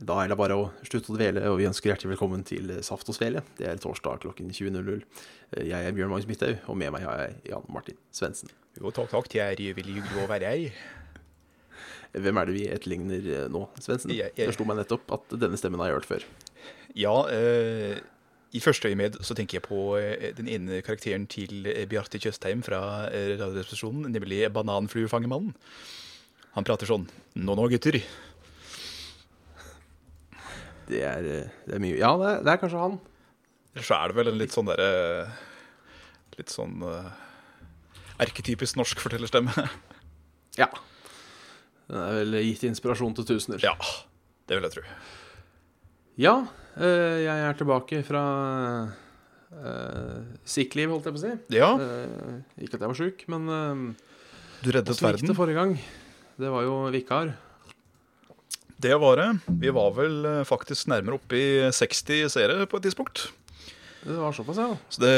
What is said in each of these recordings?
Da er det bare å slutte å dvele, og vi ønsker hjertelig velkommen til Saft og Svele. Det er torsdag klokken 20.00. Jeg er Bjørn Magnus Midthaug, og med meg har jeg Jan Martin Svendsen. Jo, takk, takk. Det er veldig hyggelig å være her. Hvem er det vi etterligner eh, nå, Svendsen? Jeg- jeg- slo meg nettopp at denne stemmen har jeg hørt før. Ja, eh, i første øyemed så tenker jeg på eh, den ene karakteren til Bjarte Tjøstheim fra Radioresepsjonen, nemlig Bananfluefangemannen. Han prater sånn Nå nå, gutter. Det er, eh, det er mye Ja, det er, det er kanskje han. Så er det vel en litt sånn derre Litt sånn uh, erketypisk norsk fortellerstemme. Ja. Den er vel gitt inspirasjon til tusener. ja, det vil jeg tro. Ja, uh, jeg er tilbake fra uh, sick-liv, holdt jeg på å si. Ja, Uh, ikke at jeg var sjuk, men uh, du reddet det verden. gang? Det var jo vikar. Det var det. Vi var vel eh, faktisk nærmere oppe i 60 seere på et tidspunkt. Det var såpass, ja. Så det,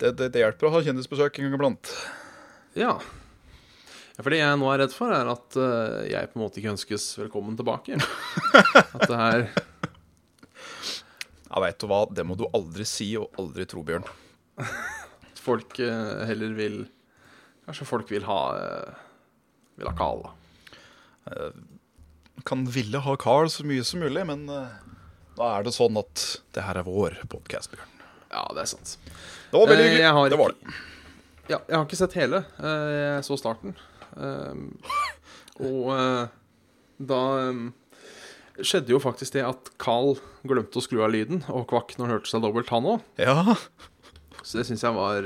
det, det, det hjelper å ha kjendisbesøk en gang iblant. Ja. ja. For det jeg nå er redd for, er at eh, jeg på en måte ikke ønskes velkommen tilbake. At det her Ja, veit du hva, det må du aldri si og aldri tro, Bjørn. At folk eh, heller vil Kanskje folk vil ha Vil ha Carl, da. Kan ville ha Carl så mye som mulig, men eh, da er det sånn at det her er vår podkast, Bjørn. Ja, det er sant. Det var veldig Eh, hyggelig. har det var det. Ja, jeg har ikke sett hele. Eh, Jeg så starten. Og da skjedde jo faktisk det at Carl glemte å skru av lyden, og kvakk når han hørte seg dobbelt, han òg. Ja, Så det syns jeg var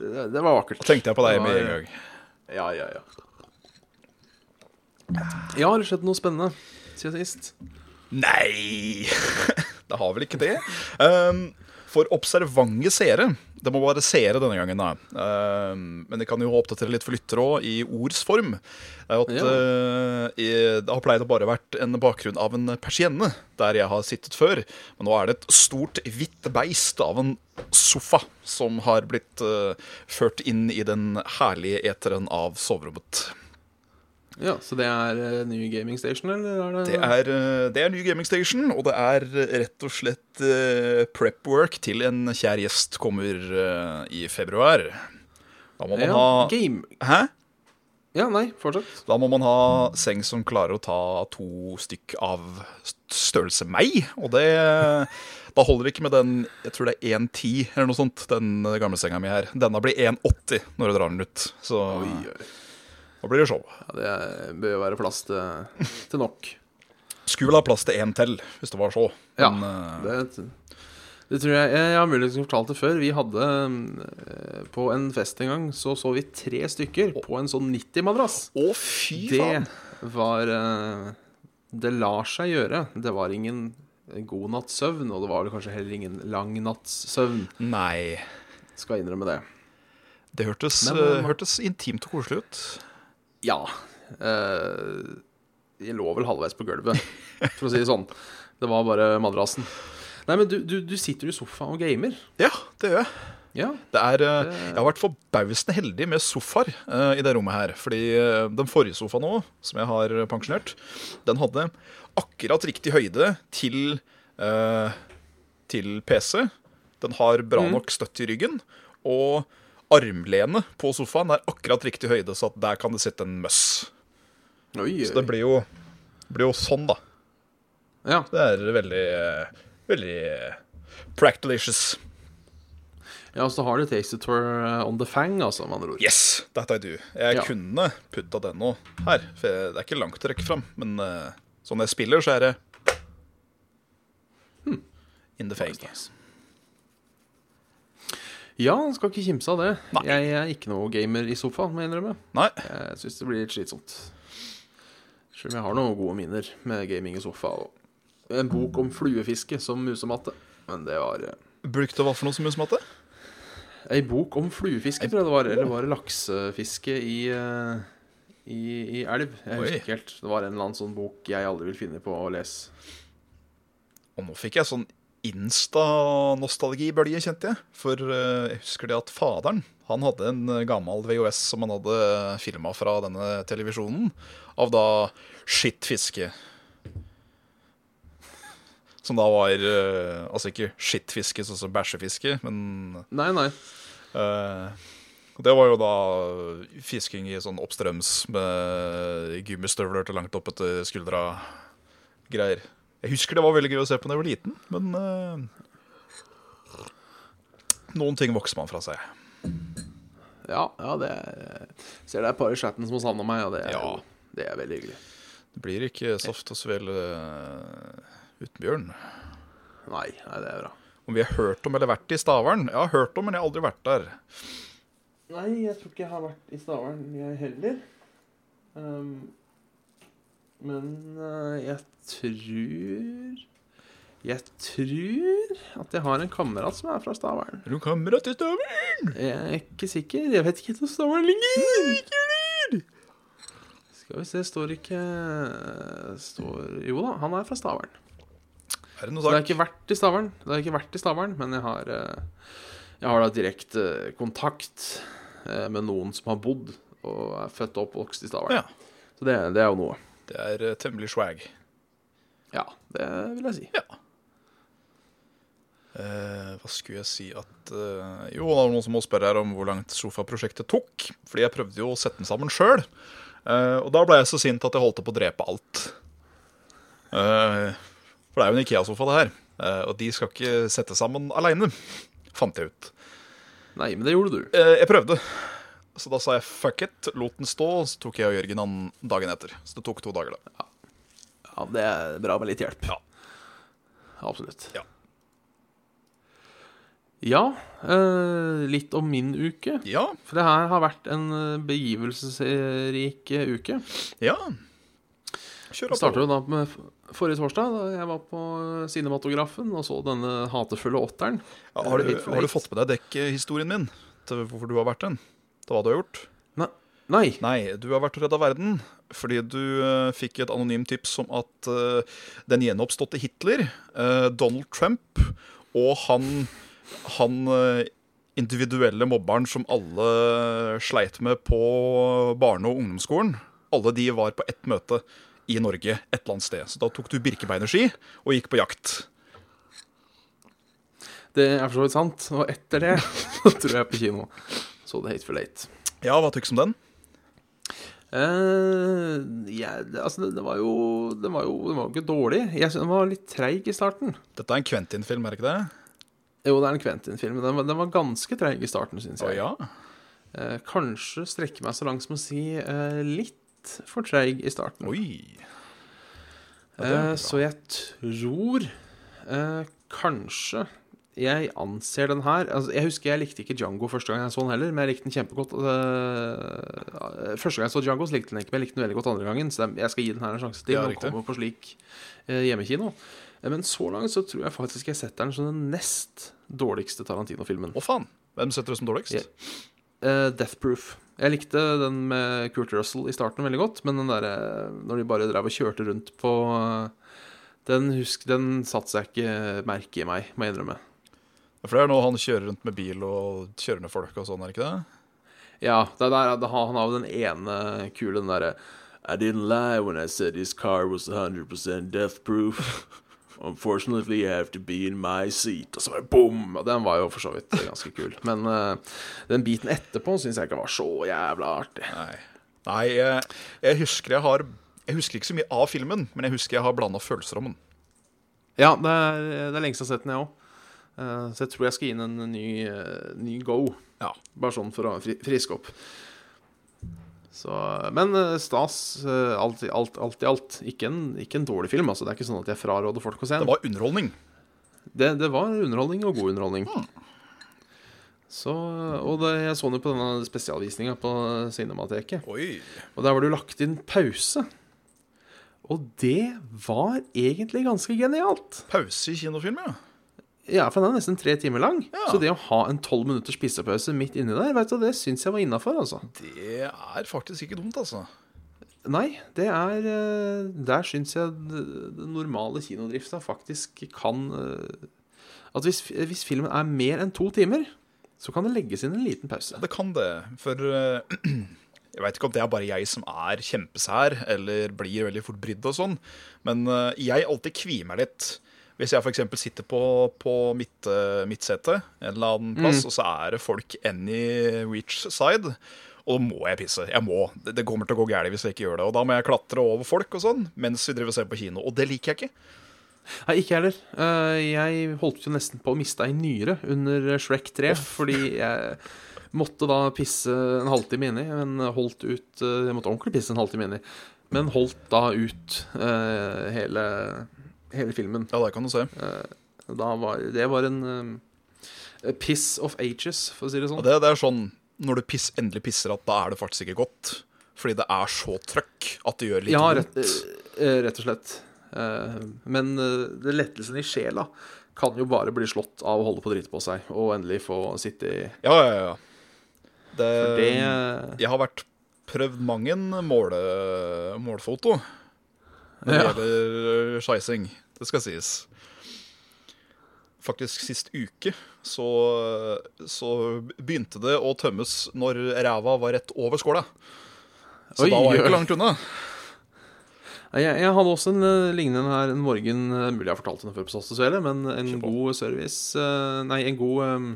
det, var vakkert. da tenkte jeg på deg med en gang. Ja, ja, ja. Ja, har det skjedd noe spennende siden sist? Nei! det har vel ikke det. Um, for observante seere Det må være seere denne gangen, da. Um, men det kan jo oppdatere litt for lyttere òg, i ords form. At, Ja. uh, i, det har pleid å bare vært en bakgrunn av en persienne der jeg har sittet før. Men nå er det et stort, hvitt beist av en sofa som har blitt uh, ført inn i den herlige eteren av soverommet. Ja, Så det er uh, ny gaming station, eller er det Det er, uh, det er ny gaming station, og det er eh, rett og slett uh, prep work til en kjær gjest kommer uh, i februar. Da må man ja, ha game... Hæ? Ja, nei, fortsett. Da må man ha seng som klarer å ta to stykk av størrelse meg, og det Da holder det ikke med den jeg tror det er 1,10 eller noe sånt, den gamle senga mi her. Denne blir 1,80 når du drar den ut. Så Oi, oi. Da blir det show. Ja, det bør jo være plass til, til nok. Skulle vel ha plass til én til, hvis det var så. Ja, Men, eh, det, det tror jeg Jeg har muligens fortalt det før. Vi hadde eh, På en fest en gang så så vi tre stykker på en sånn 90-madrass. Å, fy Det faen! var eh, Det lar seg gjøre. Det var ingen god natts søvn, og det var vel kanskje heller ingen lang natts søvn. Nei. Skal innrømme det. Det hørtes, Men, eh, hørtes intimt og koselig ut. Ja. Eh, jeg lå vel halvveis på gulvet, for å si det sånn. Det var bare madrassen. Nei, men du, du, du sitter i sofaen og gamer. Ja, det gjør jeg. Ja. Det er, eh, jeg har vært forbausende heldig med sofaer uh, i det rommet her. Fordi den forrige sofaen òg, som jeg har pensjonert, den hadde akkurat riktig høyde til, uh, til PC. Den har bra Mm. nok støtt i ryggen. Og armlenet på sofaen er akkurat riktig høyde, så der kan det sitte en møss. Oi, Så det blir jo, blir jo sånn, da. ja. Det er veldig, eh, veldig eh, practilicious. ja, så har du tasted for uh, on the fang, altså, med andre ord. Yes, that I do. Jeg Ja. kunne putta den nå her, for det er ikke langt å rekke fram. Men uh, sånn jeg spiller, så er det in the fake. Ja, skal ikke kimse av det. Nei. Jeg er ikke noe gamer i sofaen, må jeg innrømme. Nei, Jeg syns det blir litt slitsomt. Selv om jeg har noen gode minner med gaming i sofa. Og en bok om fluefiske som musematte. Men det var eh, brukte hva for noe som musematte? Ei bok om fluefiske, tror jeg det var. Eller var det laksefiske i, eh, i, i elv? Jeg husker ikke helt. Det var en eller annen sånn bok jeg aldri vil finne på å lese. Og nå fikk jeg sånn insta-nostalgibølge, kjente jeg. For eh, jeg husker det at faderen Han hadde en eh, gammel VHS som han hadde filma fra denne televisjonen, av da skittfiske. Som da var eh, Altså ikke skittfiske sånn som bæsjefiske, men Nei, nei. Uh, Det var jo da fisking i sånn oppstrøms med gummistøvler til langt opp etter skuldra greier. Jeg husker det var veldig gøy å se på da jeg var liten, men uh, Noen ting vokser man fra seg. Ja, ja det er, ser det er et par i chatten som har savna meg, og det er, Ja. det er veldig hyggelig. Det blir ikke saft og svel uh, uten bjørn. Nei, nei, det er bra. Om vi har hørt om eller vært i Stavern? Jeg har hørt om, men jeg har aldri vært der. Nei, jeg tror ikke jeg har vært i Stavern, jeg heller. Um, men eh, jeg tror Jeg tror at jeg har en kamerat som er fra Stavern. Er du kamerat i Stavern? Jeg er ikke sikker. Jeg vet ikke hvor Stavern ligger. Skal vi se, står ikke står, Jo da, han er fra Stavern. Er det noe Så det har ikke vært i Stavern, Det har ikke vært i Stavern men jeg har, eh, jeg har da direkte kontakt eh, med noen som har bodd og er født og oppvokst i Stavern. Ja. Så det, det er jo noe. Det er eh, temmelig swag. Ja, det vil jeg si. Ja. Eh, hva skulle jeg si at eh, Jo, det var noen som må spørre her om hvor langt sofaprosjektet tok. Fordi jeg prøvde jo å sette den sammen sjøl. og da ble jeg så sint at jeg holdt på å drepe alt. Eh, for det er jo en Ikea-sofa, det her. Eh, og de skal ikke sette sammen aleine, fant jeg ut. Nei, men det gjorde du. Eh, jeg prøvde. Så da sa jeg fuck it, lot den stå, og så tok jeg og Jørgen han dagen etter. Så det tok to dager, da. Ja, Det er bra med litt hjelp. Ja. Absolutt. Ja. Ja, eh, litt om min uke. Ja. For det her har vært en eh, begivelsesrik eh, uke. Ja. Kjør Det startet jo da med forrige torsdag, da jeg var på cinematografen og så denne hatefulle åtteren. Ja, har, du, har du fått med deg dekkhistorien min til hvorfor du har vært den? Til hva du har gjort? Nei. Nei. Nei, du har vært og redda verden fordi du uh, fikk et anonymt tips om at uh, den gjenoppståtte Hitler, uh, Donald Trump og han, han individuelle mobberen som alle sleit med på barne- og ungdomsskolen, alle de var på ett møte i Norge et eller annet sted. Så da tok du birkebeinerski og gikk på jakt. Det er for så vidt sant. Og etter det så tror jeg på kino så The Hateful Eight. Ja, hva tykkes om den? Uh, ja, det, altså, det, det var jo Den var jo den var jo ikke dårlig. Jeg synes Den var litt treig i starten. Dette er en Quentin-film, er det ikke det? Jo, det er en Quentin-film, den, var- den var ganske treig i starten, syns jeg. jeg. ja? uh, kanskje strekke meg så langt som å si uh, litt for treig i starten. Oi. Ja, det Eh, så jeg tror eh, kanskje jeg anser den her altså, Jeg husker jeg likte ikke Django første gang jeg så den heller, men jeg likte den kjempegodt. Uh, første gang jeg så Django, så likte den ikke, men jeg likte den veldig godt andre gangen. Så jeg skal gi den her en sjanse til. Ja, Den kommer på slik uh, hjemmekino. Eh, Men så langt så tror jeg faktisk jeg setter den som den nest dårligste Tarantino-filmen. Å faen. Hvem setter du som dårligst? Yeah. Uh, Death Proof. Jeg likte den med Kurt Russell i starten veldig godt, men den derre når de bare drev og kjørte rundt på Den husk, den satte seg ikke merke i meg, må jeg innrømme. For det er nå han kjører rundt med bil og kjører ned folk og sånn, er det ikke det? Ja, det er der, det han har jo den ene kule, den derre I didn't lie when I said this car was 100 death proof. Unfortunately, you have to be in my seat. Og så bare bom! Og den var jo for så vidt ganske kul. Men uh, den biten etterpå syns jeg ikke var så jævla artig. Nei. Nei, jeg, jeg husker jeg har Jeg husker ikke så mye av filmen, men jeg husker jeg har blanda følelser om den. Ja, det er, det er lengst jeg har sett den, jeg òg. Så jeg tror jeg skal gi den en ny, eh, ny go. Ja. Bare sånn for å friske opp. Så, men eh, stas, eh, alt, alt, alt i alt. Ikke en, ikke en dårlig film. Altså. Det er ikke sånn at jeg fraråder folk å se Det var underholdning. Det, det var underholdning, og god underholdning. Så, og det, jeg så den på denne spesialvisninga på Cinemateket. Oi. Og der var det jo lagt inn pause. Og det var egentlig ganske genialt. Pause i kinofilm, ja. Ja, for den er nesten tre timer lang. Ja. Så det å ha en tolv minutters pissepause midt inni der, vet du, det syns jeg var innafor, altså. Det er faktisk ikke dumt, altså. Nei, det er eh, Der syns jeg den normale kinodrifta faktisk kan eh, At hvis, hvis filmen er mer enn to timer, så kan det legges inn en liten pause. Det kan det, for eh, jeg veit ikke om det er bare jeg som er kjempesær eller blir veldig fort brydd og sånn, men jeg alltid kvier meg litt. Hvis jeg f.eks. sitter på, på mitt, eh, midtsetet en eller annen plass, og så er det folk any reach side, og da må jeg pisse. Jeg må. Det, det kommer til å gå galt hvis jeg ikke gjør det. Og da må jeg klatre over folk og sånn mens vi driver og ser på kino, og det liker jeg ikke. Nei, ikke heller. Eh, jeg holdt jo nesten på å miste ei nyre under Shrek 3, fordi jeg måtte da pisse en halvtime inni, men holdt ut eh, Jeg måtte ordentlig pisse en halvtime inni, men holdt da ut hele, hele filmen. Ja, det kan du se. Da var, det var en uh, piss of ages, for å si det sånn. Ja, det, det er sånn når du piss, endelig pisser, at da er det faktisk ikke godt. Fordi det er så trøkk at det gjør litt Ja, vondt. rett, eh, rett og slett. Eh, Men eh, det lettelsen i sjela kan jo bare bli slått av å holde på å drite på seg, og endelig få sitte i Ja, ja, ja. Det, det Jeg har vært prøvd mange en måle, målfoto når det Ja. gjelder skeising. Det skal sies. Faktisk sist uke så, så begynte det å tømmes når ræva var rett over skåla. Så Oi, da var jeg ikke langt unna. Jeg, jeg hadde også en uh, lignende her en morgen Uh, Mulig jeg har fortalt den før på Statsdessverre, men en Kjøpå. god service uh, Nei, en god um,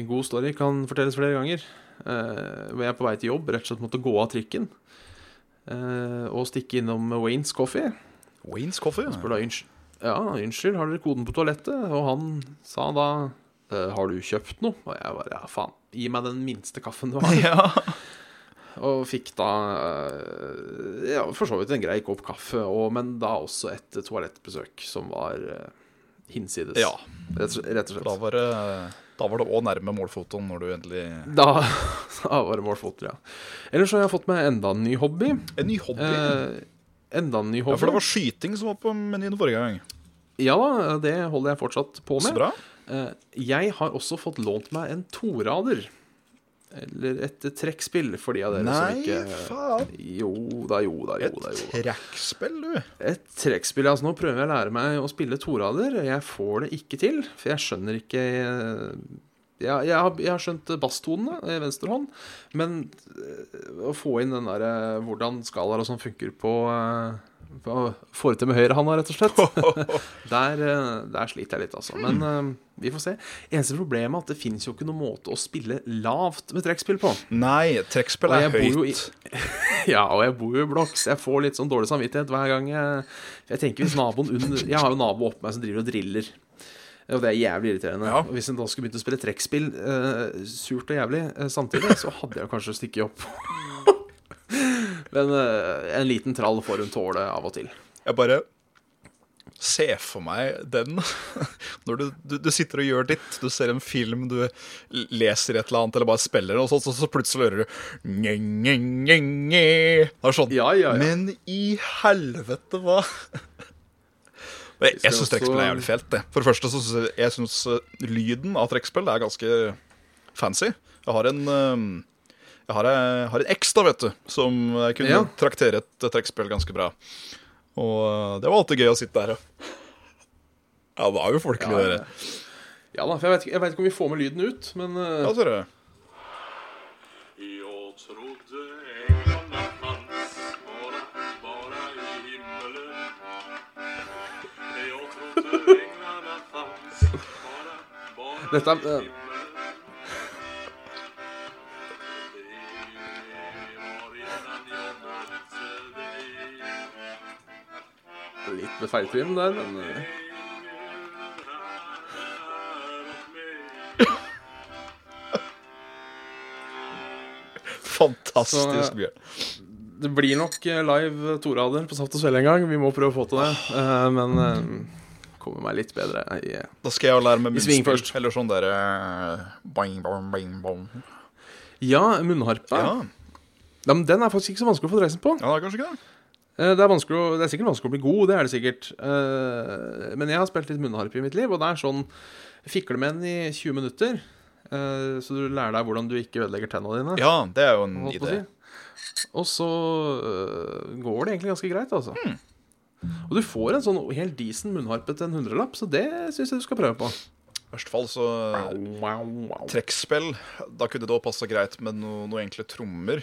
En god story kan fortelles flere ganger. Eh, Hvor jeg er på vei til jobb rett og slett måtte gå av trikken eh, og stikke innom Waynes Coffee. Waynes Coffee. Spør da unnskyld. Ja, unnskyld, har dere koden på toalettet? Og han sa da «Eh, Har du kjøpt noe? Og jeg bare ja, faen. Gi meg den minste kaffen du har. Ja. Og fikk da eh, ja, for så vidt en grei kopp kaffe, og, men da også et toalettbesøk som var eh, hinsides. ja. Rett, og- slett. Da var det da var det òg nærme målfotoen når du endelig Da, da var det målfoto, ja. Ellers har jeg fått meg enda en ny hobby. En ny hobby. Eh, enda en ny ja, for det var skyting som var på menyen forrige gang. Ja da, det holder jeg fortsatt på med. Så bra. Eh, jeg har også fått lånt meg en torader. Eller et trekkspill, for de av dere som ikke Nei, faen. Jo da, jo da, jo da. jo da. trekkspill, du. Et trekkspill. Altså, nå prøver jeg å lære meg å spille torader. Jeg får det ikke til, for jeg skjønner ikke eh, jeg, jeg, har, jeg har skjønt basstonene i venstre hånd, men eh, å få inn den derre hvordan skalaer og sånn funker på, eh, på Få det til med høyrehånda, rett og slett. der, eh, der sliter jeg litt, altså. Men eh, vi får se. Eneste problemet er at det finnes jo ikke noen måte å spille lavt med trekkspill på. Nei, trekkspill er høyt. i- Ja, og jeg bor jo i blokk, så jeg får litt sånn dårlig samvittighet hver gang jeg Jeg tenker hvis naboen under Jeg har jo nabo oppe meg som driver og driller. Og det er jævlig irriterende. Ja. Hvis en da skulle begynt å spille trekkspill eh, surt og jævlig eh, samtidig, så hadde jeg kanskje stukket opp. Men eh, en liten trall får hun tåle av og til. Jeg bare Se for meg den når du, du, du sitter og gjør ditt. Du ser en film, du leser et eller annet, eller bare spiller, og så, så, så plutselig hører du nye, nye, nye, nye. Det er sånn. Ja, ja, ja. Men i helvete, hva? Jeg, jeg syns trekkspill er jævlig fælt. det. For det første så syns jeg, jeg synes, eh, lyden av trekkspill er ganske fancy. Jeg har en eh, jeg har, jeg har en eks da, vet du, som jeg kunne Ja. traktere et eh, trekkspill ganske bra. Og eh, det var alltid gøy å sitte der Ja, det er jo folkelig, Ja, dere. Ja da, for jeg vet, ikke- jeg vet ikke om vi får med lyden ut, men eh, Ja, dere. Jag Dette änglarna litt med feiltrim der, men eh, Fantastisk Så, gøy. Det blir nok eh, live torader på Saft og Svele en gang. Vi må prøve å få til det. Eh, men kommer meg litt bedre i eh, Da skal jeg jo lære meg munnspill. først. Eller sånn derre. Ja, munnharpe. Ja. Ja, men den er faktisk ikke så vanskelig å få dreisen på. ja, det er kanskje ikke det. Eh, Det er, det er sikkert vanskelig å bli god, det er det sikkert. Eh, Men jeg har spilt litt munnharpe i mitt liv, og det er sånn Fikle med den i 20 minutter. eh, Så du lærer deg hvordan du ikke ødelegger tenna dine. Ja, det er jo en idé. si. Og så går det egentlig ganske greit, altså. Hmm. Og du får en sånn helt decent munnharpe til en hundrelapp, så det syns jeg du skal prøve på. I verste fall så. Trekkspill, da kunne det også passe greit med noe, noe enkle trommer.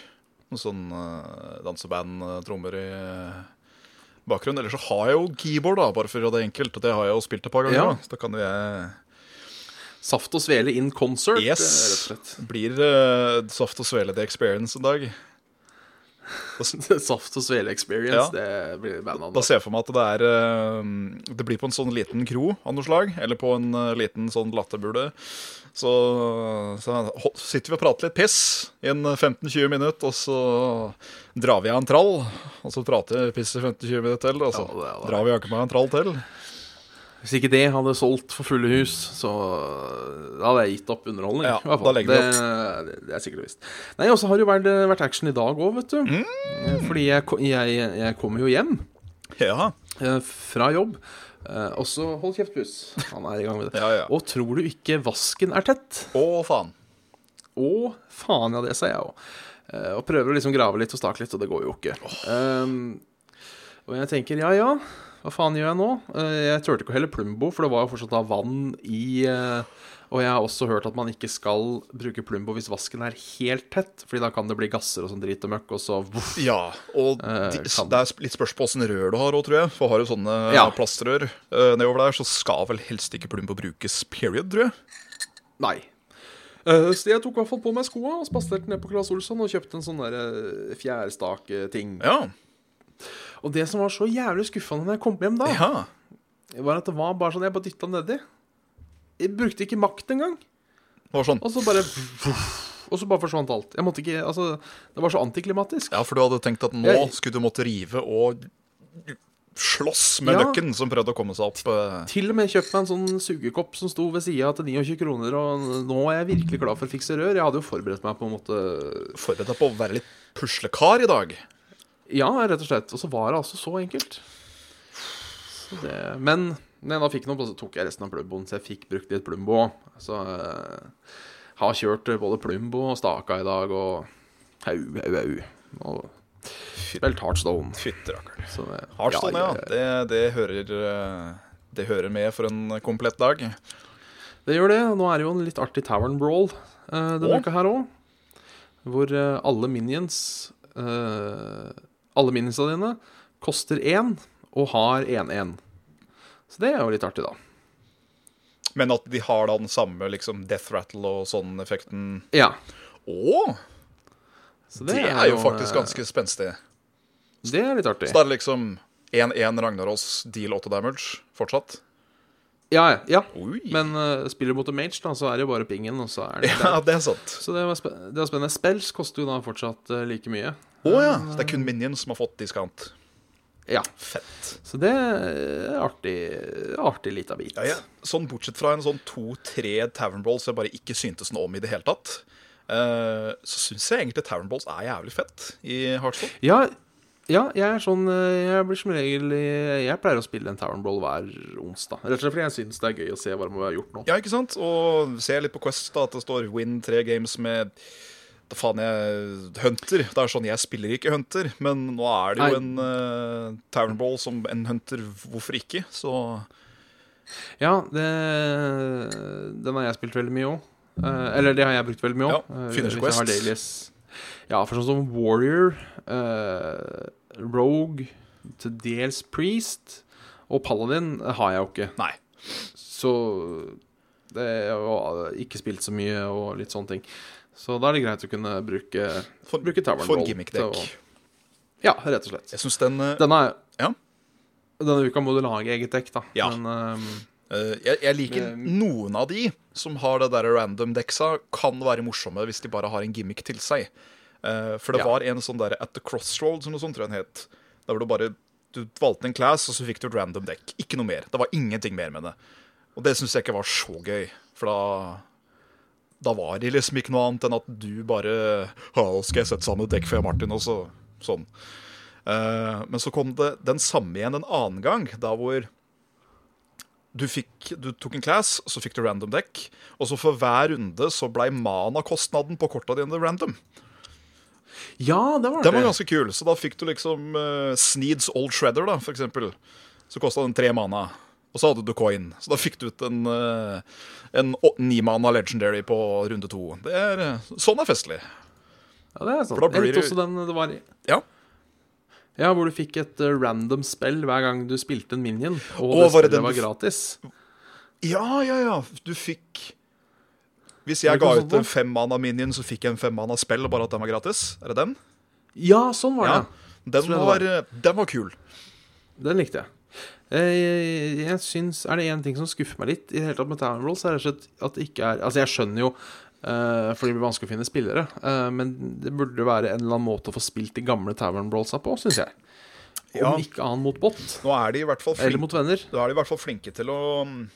Sånn uh, danseband-trommer i uh, bakgrunnen. Eller så har jeg jo keyboard, da, bare for å gjøre det enkelt. Og det har jeg jo spilt et par ganger. Ja. da. Så da kan jeg Saft og svele in concert, Yes. eh, rett og slett. Blir uh, saft og svele the experience en dag. Saft og svele experience, Ja. det blir Da ser jeg for meg at det er eh, Det blir på en sånn liten kro av noe slag, eller på en eh, liten sånn latterbule. Så, så sitter vi og prater litt piss i en 15-20 minutter, og så drar vi av en trall. Og så prater vi piss i 15-20 minutter til, og så Ja, det det. drar vi jaggu meg en trall til. Hvis ikke det hadde solgt for fulle hus, så da hadde jeg gitt opp underholdning. Ja, i da legger det, det, det er sikkert visst. Nei, og så har det jo vært, vært action i dag òg, vet du. Mm. Fordi jeg, jeg, jeg kommer jo hjem Ja, eh, fra jobb. også og så Hold kjeft, Pus. Han er i gang med det. ja. ja. Og tror du ikke vasken er tett? Å, faen. Å, faen, ja, det sa jeg òg. Og prøver å liksom grave litt og stake litt, og det går jo ikke. Um, og jeg tenker ja ja, hva faen gjør jeg nå? Eh, jeg turte ikke å helle Plumbo, for det var jo fortsatt da vann i eh, Og jeg har også hørt at man ikke skal bruke Plumbo hvis vasken er helt tett, Fordi da kan det bli gasser og sånn drit og møkk, og så voff. Ja, og Eh, de, det er litt spørs på åssen rør du har òg, tror jeg. For har du sånne Ja. plastrør nedover der, så skal vel helst ikke Plumbo brukes, period, tror jeg. Nei. Så jeg tok i hvert fall på meg skoa og spaserte ned på Claes Olsson og kjøpte en sånn fjærstake-ting. Ja. Og det som var så jævlig skuffende når jeg kom hjem da, ja. var at det var bare sånn jeg bare dytta nedi. Jeg brukte ikke makt engang. Det var sånn. Og så bare Og så bare forsvant alt. Jeg måtte ikke Altså, det var så antiklimatisk. Ja, for du hadde tenkt at nå Jeg- skulle du måtte rive og slåss med Ja. løkken som prøvde å komme seg opp. eh. Til og med kjøpt meg en sånn sugekopp som sto ved sida til 29 kroner, og nå er jeg virkelig glad for å fikse rør. Jeg hadde jo forberedt meg på en måte Forberedt deg på å være litt puslekar i dag. Ja, rett og slett. Og så var det altså så enkelt. Så det, men når jeg da fikk noe, så tok jeg resten av plumboen, så jeg fikk brukt litt plumbo òg. Så uh, har kjørt både plumbo og staka i dag, og hau, hau, hau. Og spilt Heartstone. Fytterakkeren. Det- Hardstone, ja. Det, det, hører, eh, det hører med for en komplett dag. Det gjør det. Nå er det jo en litt artig Tavern Brawl uh, denne uka her òg. Hvor uh, alle minions eh, Alle minisa dine koster én og har 1-1. Så det er jo litt artig, da. Men at de har da den samme liksom, death rattle og sånn effekten. Ja. Å! Så Det, er jo faktisk eh, ganske spenstig. Det er litt artig. Så det er liksom 1-1 Ragnarås, deal 8 damage fortsatt. Ja, ja. Oi. Men uh, spiller du mot en mage, da, så er det jo bare pingen, og så er det Ja, det er sant. Så det var, spe det var spennende. Spells koster jo da fortsatt uh, like mye. Å ja. Så det er kun minions som har fått diskant? Ja. Fett. Så det er artig, artig lita bit. Ja, ja. Sånn bortsett fra en sånn to-tre Tavern Balls jeg bare ikke syntes noe om i det hele tatt, uh, så syns jeg egentlig Tavern Balls er jævlig fett i Heartstone. Ja, ja, jeg er sånn eh, Jeg blir som regel eh, Jeg pleier å spille en Tavern Brawl hver onsdag. Rett og slett fordi jeg syns det er gøy å se hva de har gjort nå. Ja, ikke sant? Og ser litt på Quest da, at det står win tre games med da faen jeg Hunter. Det er sånn, jeg spiller ikke Hunter, men nå er det jo en uh, Tavern Ball som en Hunter. Hvorfor ikke? Så Ja, det, den har jeg spilt veldig mye òg. eller det har jeg brukt veldig mye Ja, Finish Finish Quest. Ja, for sånn som Warrior, uh, Rogue, til dels Priest og Paladin har jeg jo ikke. nei. Så det har ikke spilt så mye og litt sånne ting. Så da er det greit å kunne bruke, For, bruke Tavern for gimmickdekk. Ja, rett og slett. Jeg syns den eh, Denne, er- Ja. denne uka må du lage eget dekk, da. Ja. Men um, eh, jeg, jeg liker noen av de som har det der random decksa, kan være morsomme hvis de bare har en gimmick til seg. Eh, for det Ja. var en sånn der At the Crossroads, eller noe sånt, tror jeg den het. Der hvor du bare Du valgte en class, og så fikk du et random deck. Ikke noe mer. Det var ingenting mer med det. Og det syns jeg ikke var så gøy, for da Da var det liksom ikke noe annet enn at du bare skal jeg sette sammen et dekk for Martin, og så sånn. Uh, men så kom det den samme igjen en annen gang, da hvor du, fikk, du tok en class, så fikk du random deck, og så for hver runde så blei mana-kostnaden på korta dine random. Ja, det var Den var ganske kul, så da fikk du liksom uh, Sneeds Old Shredder, da, for eksempel. Så kosta den tre mana. Og så hadde du coin, så da fikk du ut en, uh, en nimana legendary på runde to. Det er, eh, sånn er festlig. Ja, det er sant. Jeg likte også den det var i Ja. Ja, hvor du fikk et random spill hver gang du spilte en minion. Og og det var det var gratis. Ja, ja, ja. Du fikk Hvis jeg ga ut en en femmana minion, så fikk jeg en femmana spill, og bare at den var gratis? Er det den? Ja, sånn var det. Den var, det var, eh, den var kul. Den likte jeg. Jeg, Jeg syns Er det én ting som skuffer meg litt i det hele tatt med Town Rolls, er det at det ikke er Altså, jeg skjønner jo Uh, for det blir vanskelig å finne spillere, Uh, men det burde være en eller annen måte å få spilt de gamle Tavern Brawlsa på, syns jeg. Om Ja. ikke annet mot bot, Nå er de i hvert fall eller flinke, mot venner. da er de i hvert fall flinke til å mm,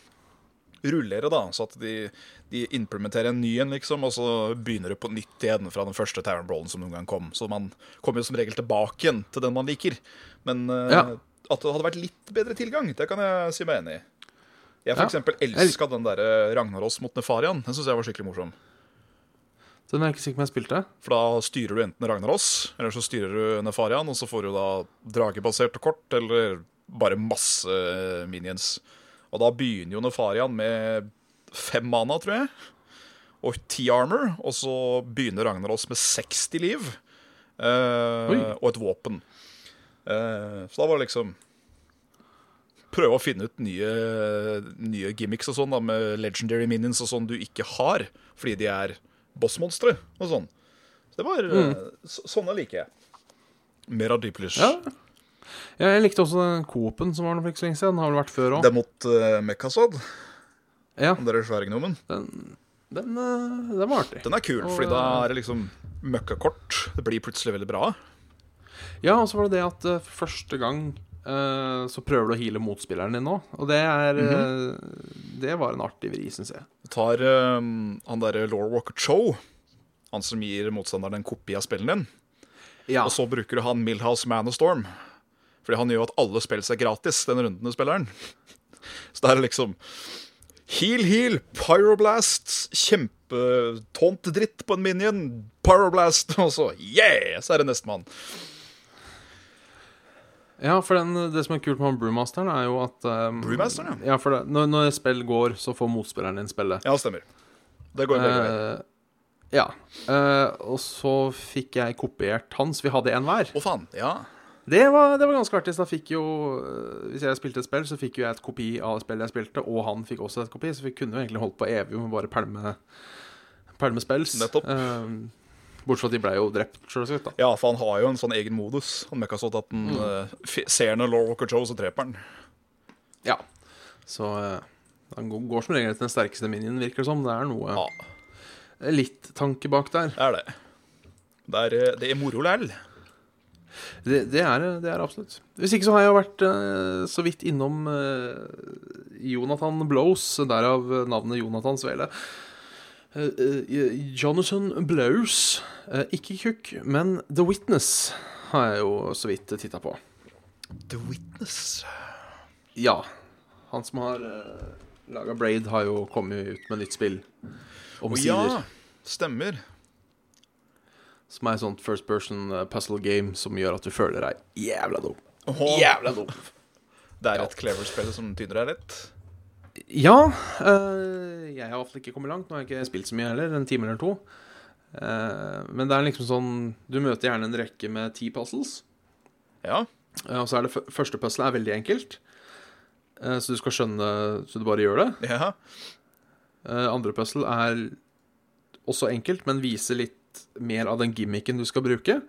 rullere, da. Så at de, de implementerer en ny en, liksom, og så begynner det på nytt igjen fra den første Tavern Brawlen som noen gang kom. Så man kommer jo som regel tilbake igjen til den man liker. Men eh, Ja. at det hadde vært litt bedre tilgang, det kan jeg si meg enig i. Jeg for Ja. eksempel elska den der Ragnaros mot Nefarian. Den syns jeg var skikkelig morsom. Den er jeg ikke sikker på om jeg spilte. For da styrer du enten Ragnaros, eller så styrer du Nefarian, og så får du da dragebaserte kort, eller bare masse minions. Og da begynner jo Nefarian med fem mana, tror jeg, og ti armor, og så begynner Ragnaros med 60 liv, uh, og et våpen. Uh, så da var det liksom Prøve å finne ut nye, nye gimmicks og sånn da, med legendary minions og sånn du ikke har, fordi de er bossmonstre og sånn. Så det var mm. så, Sånne liker jeg. Mer av Deeplish. Ja. Ja, jeg likte også den Coop-en som var for ikke så lenge siden. Den har vel vært før òg. Det mot uh, Mekasod, Ja, den der svære gnomen. den, den, eh, den var artig. Den er kul, Og, fordi da er det liksom møkkakort. Det blir plutselig veldig bra. Ja, og så var det det at uh, første gang eh, så prøver du å heale motspilleren din nå. Og det er eh, Det var en artig vri, syns jeg. Du tar eh, han derre Law Walker Cho, han som gir motstanderen en kopi av spillen din, Ja. og så bruker du han Milhouse Man of Storm. Fordi han gjør at alle spill er gratis den runden du spiller den. Så det er liksom Heal, heal, pyroblast, kjempetånt dritt på en minion, pyroblast, og så yeah, så er det nestemann. Ja, for den, det som er kult med Brewmasteren, er jo at um, Brewmasteren, ja. for det, når, når spill går, så får motspilleren din spille. Ja, stemmer. Det går begge veier. Uh, ja. Uh, og så fikk jeg kopiert hans. Vi hadde en hver. Å, faen. Ja. Det var, det var ganske artig. Så da fikk jo eh, Hvis jeg spilte et spill, så fikk jo jeg et kopi av spillet jeg spilte, og han fikk også et kopi, så vi kunne jo egentlig holdt på evig med bare pælme pælme spills. Nettopp. Um, bortsett fra at de ble jo drept, selvsagt. ja, for han har jo en sånn egen modus. Han møkka sånn at han eh, fi- ser når Law Walker Joe, så dreper han. Ja. Så uh, han går- som regel til den sterkeste minien, virker det som. Det er noe Ja, litt tanke bak der. det er det. Det er, det er moro læl. Det, det, er, det er absolutt. Hvis ikke så har jeg vært eh, så vidt innom eh, Jonathan Blows, derav navnet Jonathan Svele. Eh, eh, Jonathan Blows, eh, ikke Cook, men The Witness har jeg jo så vidt titta på. The Witness. Ja. Han som har uh, laga Braid, har jo kommet ut med nytt spill. Omsider. Oh, ja, stemmer. Som er et sånt first person eh, puzzle game som gjør at du føler deg jævla dum. Jævla dum. Det er et clever spill som tyner deg litt. Ja. eh, jeg har ofte ikke kommet langt. Nå har jeg ikke spilt så mye heller, en time eller to. Uh, men det er liksom sånn Du møter gjerne en rekke med ti puzzles. Ja. Uh, og så er det første puzzle er veldig enkelt. Uh, så du skal skjønne Så du bare gjør det. ja. Andre puzzle er også enkelt, men viser litt mer av den gimmicken du skal bruke.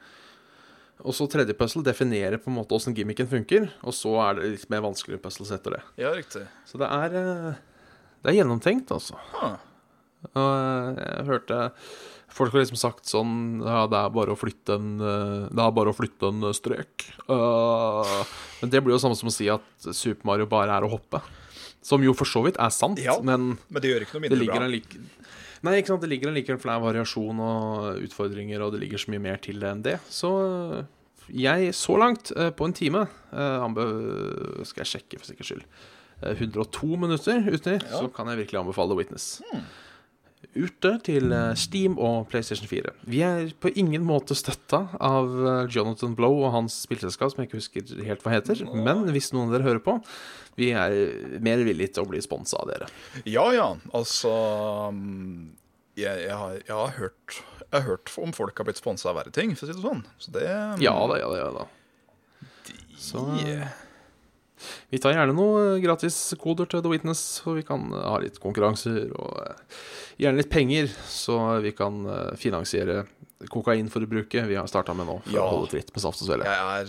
Og så tredje puzzle definerer på en måte åssen gimmicken funker. Og så er det litt mer vanskelige puzzles etter det. Ja, riktig. Så det er eh, Det er gjennomtenkt, altså. Ah. Og eh, jeg hørte Folk har liksom sagt sånn Ja, det er bare å flytte en eh, Det er bare å flytte en strek. Uh, men det blir jo samme som å si at Super Mario bare er å hoppe. Som jo for så vidt er sant, Ja. men Men det det ligger en Nei, ikke sant, det ligger en likevel for det er variasjon og utfordringer, og det ligger så mye mer til det enn det. Så jeg, så langt, øh, på en time øh, Skal jeg sjekke for sikkerhets skyld. øh, 102 minutter uti, så kan jeg virkelig anbefale Witness. Ute til eh, Steam og PlayStation 4. Vi er på ingen måte støtta av eh, Jonathan Blow og hans spillselskap, som jeg ikke husker helt hva heter. Men hvis noen av dere hører på, vi er mer villige til å bli sponsa av dere. Ja, ja. Altså mm, jeg, jeg, har, jeg, har hørt, jeg har hørt om folk har blitt sponsa av verre ting, for å si det sånn. Så det Ja da, ja da, ja da. Så Yeah. Vi tar gjerne noen gratiskoder til The Witness, så vi kan eh, ha litt konkurranser og eh, gjerne litt penger, så vi kan eh, finansiere kokainforbruket vi har starta med nå, for Ja. å holde tritt med saft og svele. Jeg er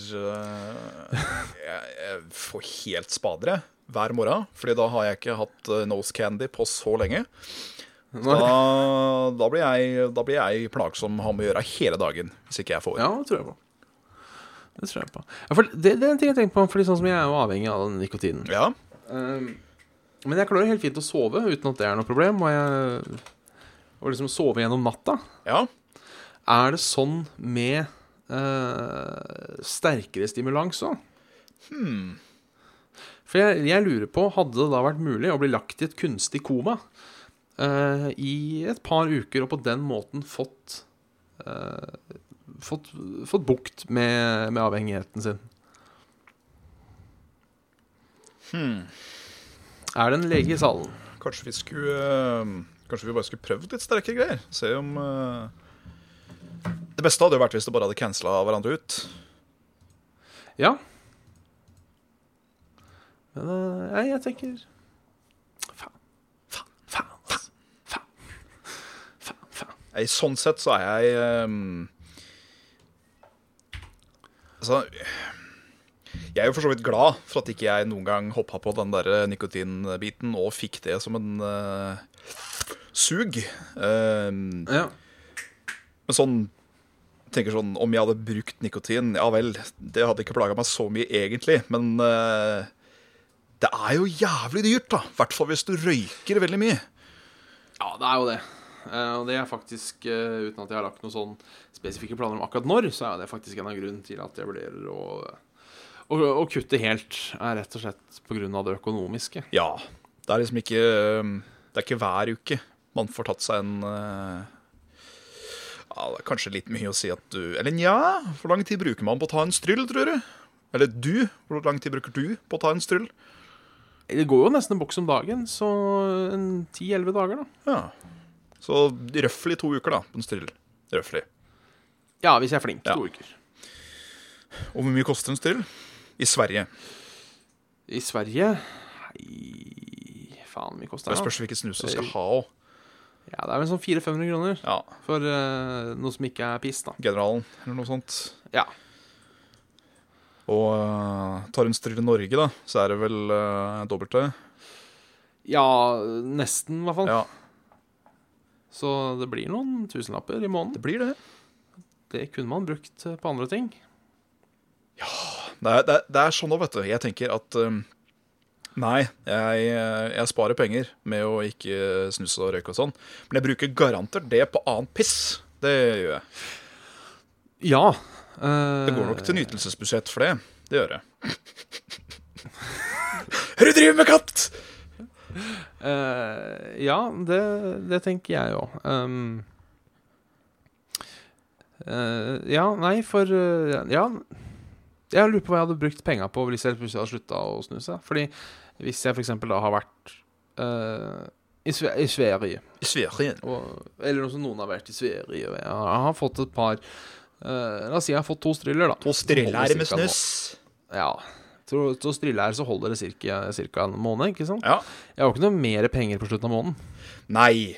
jeg, jeg får helt spader, jeg, hver morgen. Fordi da har jeg ikke hatt nose candy på så lenge. Da, da, blir jeg, da blir jeg plagsom å ha med å gjøre hele dagen hvis ikke jeg får. Ja, det tror jeg på. Det tror jeg på. Ja, for det, det er en ting jeg tenker på, fordi sånn som jeg er jo avhengig av den nikotinen. Ja. Um, men jeg klarer helt fint å sove uten at det er noe problem. Og jeg og liksom sove gjennom natta. ja. Er det sånn med uh, sterkere stimulans òg? Hmm. For jeg, jeg lurer på, hadde det da vært mulig å bli lagt i et kunstig koma uh, i et par uker, og på den måten fått eh, fått, fått bukt med, med avhengigheten sin? Hmm. Er det en lege i salen? Kanskje vi skulle øh, Kanskje vi bare skulle prøvd litt sterkere greier. Se om uh... Det beste hadde jo vært hvis det bare hadde cancela hverandre ut. Ja. Men uh, jeg, jeg tenker Faen. Faen. Faen. Faen. Faen. Faen. Nei, sånn sett så er jeg ehm, Altså Jeg er jo for så vidt glad for at ikke jeg noen gang hoppa på den der nikotinbiten og fikk det som en uh, sug. Uh, Ja. men sånn tenker sånn Om jeg hadde brukt nikotin, ja vel, det hadde ikke plaga meg så mye egentlig, men uh, det er jo jævlig dyrt, da. I hvert fall hvis du røyker veldig mye. ja, det er jo det. Eh, og det er faktisk, eh, uten at jeg har lagt noen sånn spesifikke planer om akkurat når, så er det faktisk en av grunnen til at jeg vurderer å, å, å kutte helt. Er rett og slett av det økonomiske. Ja. Det er liksom ikke Det er ikke hver uke man får tatt seg en eh, Ja, det er kanskje litt mye å si at du Eller nja, hvor lang tid bruker man på å ta en stryll, tror du? Eller du, hvor lang tid bruker du på å ta en stryll? Det går jo nesten en boks om dagen, så en 10-11 dager, da. Ja. Så røftlig to uker, da, på en strill. Røftlig. Ja, hvis jeg er flink. Ja. To uker. Og hvor mye koster en strill? I Sverige. I Sverige Nei, faen, hvor mye koster Det det? spørs hvilken snus du skal ha òg. Ja, det er vel sånn 400-500 kroner Ja. for uh, noe som ikke er piss, da. Generalen, eller noe sånt. Ja. Og uh, tar stryll i Norge, da, så er det vel uh, dobbelt det. Ja, nesten, i hvert fall. Ja, Så det blir noen tusenlapper i måneden. det blir det. Det kunne man brukt eh, på andre ting. Det er, det er, det er sånn òg, vet du. Jeg tenker at um, Nei, jeg, jeg sparer penger med å ikke snuse og røyke og sånn. Men jeg bruker garantert det på annen piss. Det gjør jeg. Ja. Uh, Det går nok til nytelsesbudsjett for det. Det gjør jeg. Hva du driver med, katt? Eh, ja, det, det tenker jeg òg. Um, uh, ja, nei, for uh, Ja. Jeg lurer på hva jeg hadde brukt penga på hvis jeg plutselig hadde slutta å snuse. Fordi hvis jeg f.eks. da har vært eh, i, Sve i Sverige I Sverige. og, Eller noe som noen har vært i Sverige og jeg har, fått et par La oss si jeg har fått to striller, da. To striller med snus. Ja. Til å- til å strille her så holder det cirka, cirka en måned, ikke sant? Ja. Jeg har jo ikke noe mer penger på slutten av måneden. Nei.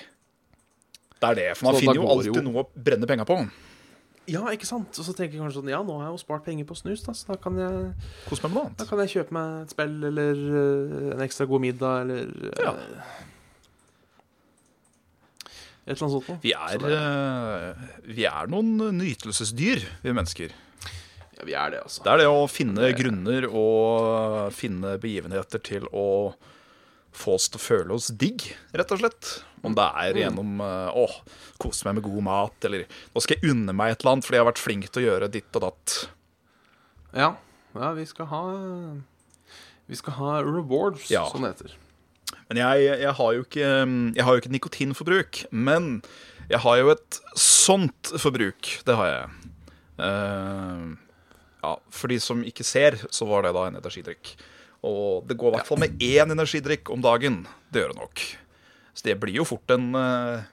Det er det. For man Så finner jo alltid jo- noe å brenne penga på. Ja, ikke sant? Og så tenker jeg kanskje sånn Ja, nå har jeg jo spart penger på snus, da, så da kan jeg, Kose meg med noe da kan jeg kjøpe meg et spill eller uh, en ekstra god middag eller uh, Ja. Et eller annet sånt noe. Vi Så er, det- uh, vi er noen nytelsesdyr, vi mennesker. Ja, vi er det, altså. Det er det å finne grunner og finne begivenheter til å få oss til å føle oss digg, rett og slett. Om det er gjennom eh, å kose meg med god mat, eller nå skal jeg unne meg et eller annet fordi jeg har vært flink til å gjøre ditt og datt. Ja. ja, vi skal ha Vi skal ha rewards, Ja. som det heter. Men jeg, jeg, har jo ikke, jeg har jo ikke nikotinforbruk. Men jeg har jo et sånt forbruk. Det har jeg. Eh, ja, For de som ikke ser, så var det da en energidrikk. Og det går i hvert fall med én energidrikk om dagen. Det gjør det nok. Så det blir jo fort en eh,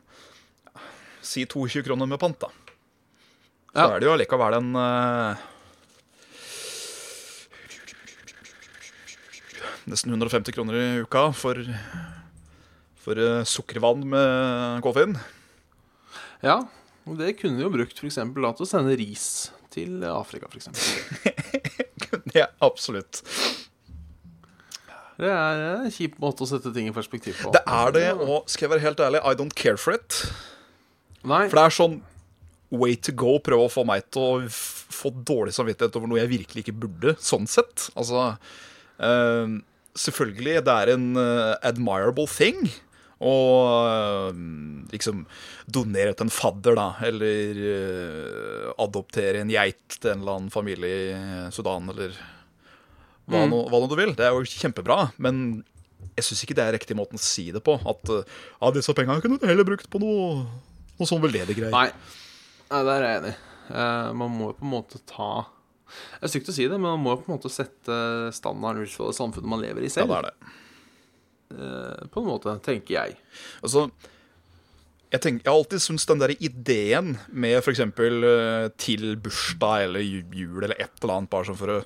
Si 22 kroner med pant, da. Så Ja. er det jo allikevel en eh, Nesten 150 kroner i uka for, for eh, sukkervann med koffein. Ja, og det kunne vi jo brukt da, til å sende ris til Afrika, f.eks. Ja, absolutt. Det er en kjip måte å sette ting i perspektiv på. Det er det, og skal jeg være helt ærlig, I don't care for it. Nei, For det er sånn way to go, prøve å få meg til å få dårlig samvittighet over noe jeg virkelig ikke burde, sånn sett. Altså eh, Selvfølgelig, det er en uh, admirable thing å eh, liksom donere til en fadder, da, eller uh, adoptere en geit til en eller annen familie i Sudan, eller hva, nå, hva nå du vil. Det er jo kjempebra, men jeg syns ikke det er riktig måten å si det på. At eh, ja, disse pengene kunne du heller brukt på noe, noe sånn veldedig greier. nei. nei der er jeg enig. Uh, man må jo på en måte ta Det er stygt å si det, men man må jo på en måte sette standarden ut det samfunnet man lever i selv. Ja, det er det. Eh, på en måte, tenker jeg. Altså, jeg, tenker, jeg har alltid syntes den der ideen med f.eks. Uh, til bursdag eller jul eller et eller annet, bare sånn for å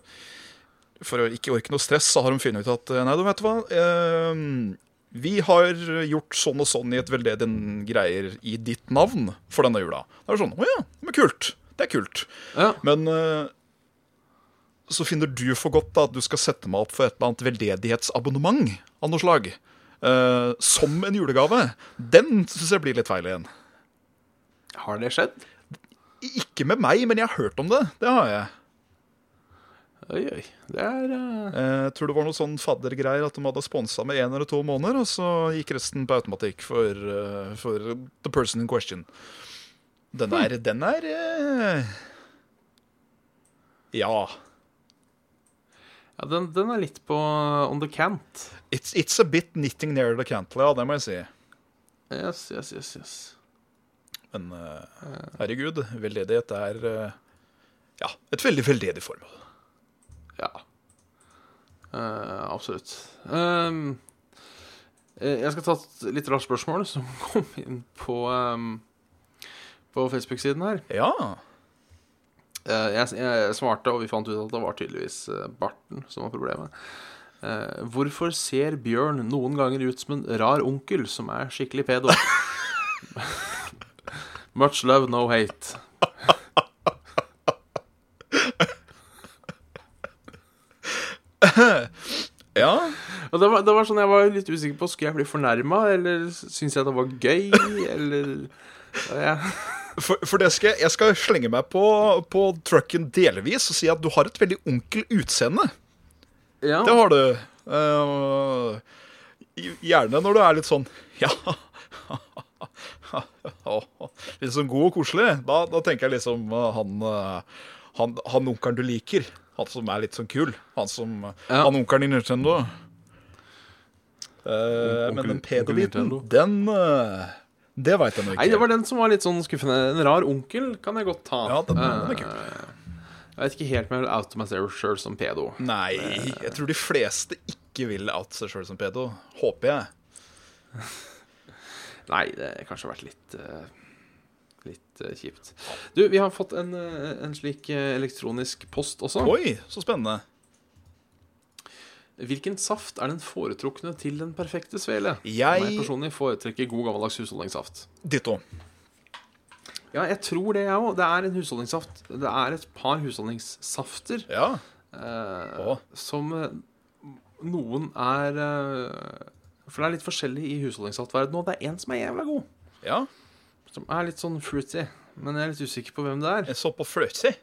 For å ikke orke noe stress, så har de funnet ut at eh, nei, du vet hva eh, Vi har gjort sånn og sånn i et veldedig greier i ditt navn for denne jula. Det er sånn Å ja, men kult. Det er kult. Ja, Men eh, så finner du for godt da, at du skal sette meg opp for et eller annet veldedighetsabonnement av noe slag. Uh, som en julegave. Den syns jeg blir litt feil igjen. Har det skjedd? Ikke med meg, men jeg har hørt om det. Det har jeg. Oi, oi. Det er uh... Jeg tror det var noe sånn faddergreier at de hadde sponsa med én eller to måneder, og så gikk resten på automatikk for, uh, for the person in question. Den er, den er uh... Ja. Ja, den, den er litt på on the cant. It's, it's a bit knitting near the cantle, ja, det må jeg si. Yes, yes, yes, yes. Men uh, herregud, veldedighet er uh, ja, et veldig veldedig formål. Ja. Uh, absolutt. Eh, jeg skal ta et litt rart spørsmål som kom inn på, um, på Facebook-siden her. Ja. Eh, jeg, jeg svarte, og vi fant ut at det var tydeligvis eh, barten som var problemet. Eh, hvorfor ser Bjørn noen ganger ut som en rar onkel som er skikkelig pedo? Much love, no hate. Ja. Og det var, det var sånn Jeg var litt usikker på Skulle jeg bli fornærma, eller syns jeg det var gøy, eller ja. For, for det skal, jeg- skal slenge meg på, på trucken delvis og si at du har et veldig onkel utseende. ja. Det har du. Uh, gjerne når du er litt sånn Ja. Litt sånn god og koselig. Da, da tenker jeg liksom eh, han, eh, han, han onkelen du liker. Han som er litt sånn kul. Han som Ja. Han onkelen i Nintendo. Eh, men den pedobiten, onkel den eh, Det veit jeg nå ikke. Nei, det var den som var litt sånn skuffende. En rar onkel kan jeg godt ta. Ja, den- den er Eh, kul. Jeg vet ikke helt om jeg vil oute meg sjøl som pedo. Nei, jeg tror de fleste ikke vil oute seg sjøl som pedo. Håper jeg. Nei, det har kanskje vært litt eh, Litt eh, kjipt. Du, vi har fått en, eh, en slik eh, elektronisk post også. Oi, så spennende. Hvilken saft er den foretrukne til den perfekte svele? Jeg- Jeg personlig foretrekker god gammeldags husholdningssaft. Ditto. Ja, jeg tror det, jeg òg. Det er en husholdningssaft. Det er et par husholdningssafter Ja. eh, som eh, noen er eh, For det er litt forskjellig i husholdningssaftverdenen, og det er en som er jævla god. ja. Som er litt sånn fruity. Men jeg er litt usikker på hvem det er. Jeg så på fruity.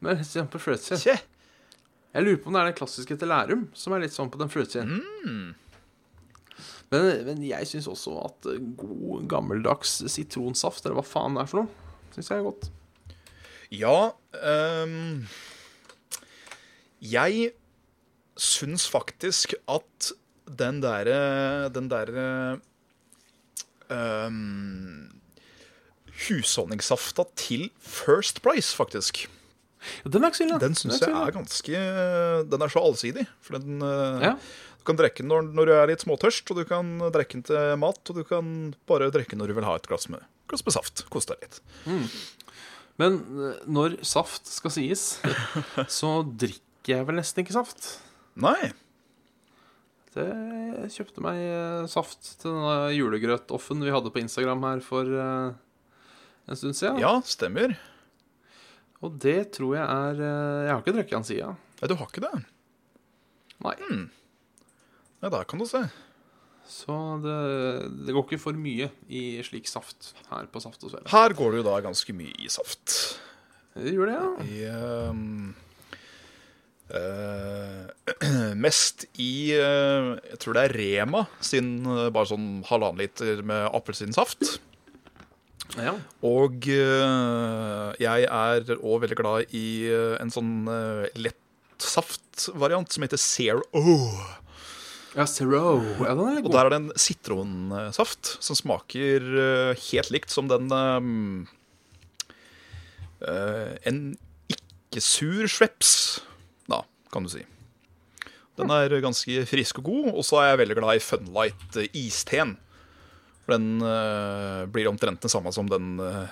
Men jeg sånn på fruity. Tje. Jeg lurer på om det er den klassiske til Lærum som er litt sånn på den fløtesiden. Mm. Men, men jeg syns også at eh, god, gammeldags sitronsaft, eller hva faen det er for noe, syns jeg er godt. Ja um, Jeg syns faktisk at den derre Den derre um, Husholdningssafta til First Price, faktisk. Den er ikke så ille. Den syns jeg er ganske Den er så allsidig. For den eh, Ja. Du kan drikke den når, når du er litt småtørst, og du kan drikke den til mat, og du kan bare drikke når du vil ha et glass med, glass med saft. Kos deg litt. Men eh, når saft skal sies, så drikker jeg vel nesten ikke saft. Nei. Det, jeg kjøpte meg eh, saft til denne julegrøt-offen vi hadde på Instagram her for en stund siden. Ja, stemmer. Og det tror jeg er eh, Jeg har ikke drukket den sida. Nei, du har ikke det? Nei. Ja, der kan du se. Så det, det går ikke for mye i slik saft her på Saft og Svele. Her går det jo da ganske mye i saft. Det gjør det, ja. I ehm, uh, Mest i uh, Jeg tror det er Rema sin bare sånn halvannen liter med appelsinsaft. Ja. Og eh, jeg er òg veldig glad i eh, en sånn uh, lettsaftvariant som heter Zero. Ja, Zero. Ja, den Og der er det en sitronsaft som smaker eh, helt likt som den um, eh, En ikke-sur Shreps, da, kan du si. Den er ganske frisk og god, og så er jeg veldig glad i Funlight-isteen. For den uh, blir omtrent den samme som den uh,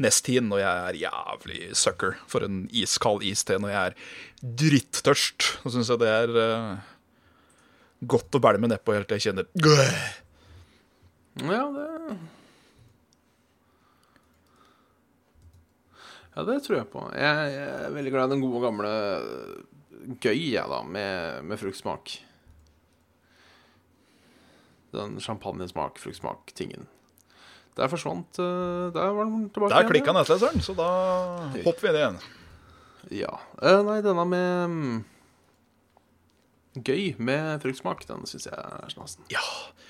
Nesteen, når jeg er jævlig sucker for en iskald iste når jeg er drittørst. Så syns jeg det er uh, godt å bælme nedpå helt til jeg kjenner! Ja, det Ja, det tror jeg på. Jeg, jeg er veldig glad i den gode, gamle gøy, jeg, da, med, med fruktsmak. Den champagnesmak, fruktsmak-tingen. Der forsvant eh, Der var den tilbake. Der klikka nettleseren, så da hopper vi inn igjen. Ja. Eh, nei, denne med mm, Gøy med fruktsmak, den syns jeg er snasen. Ja,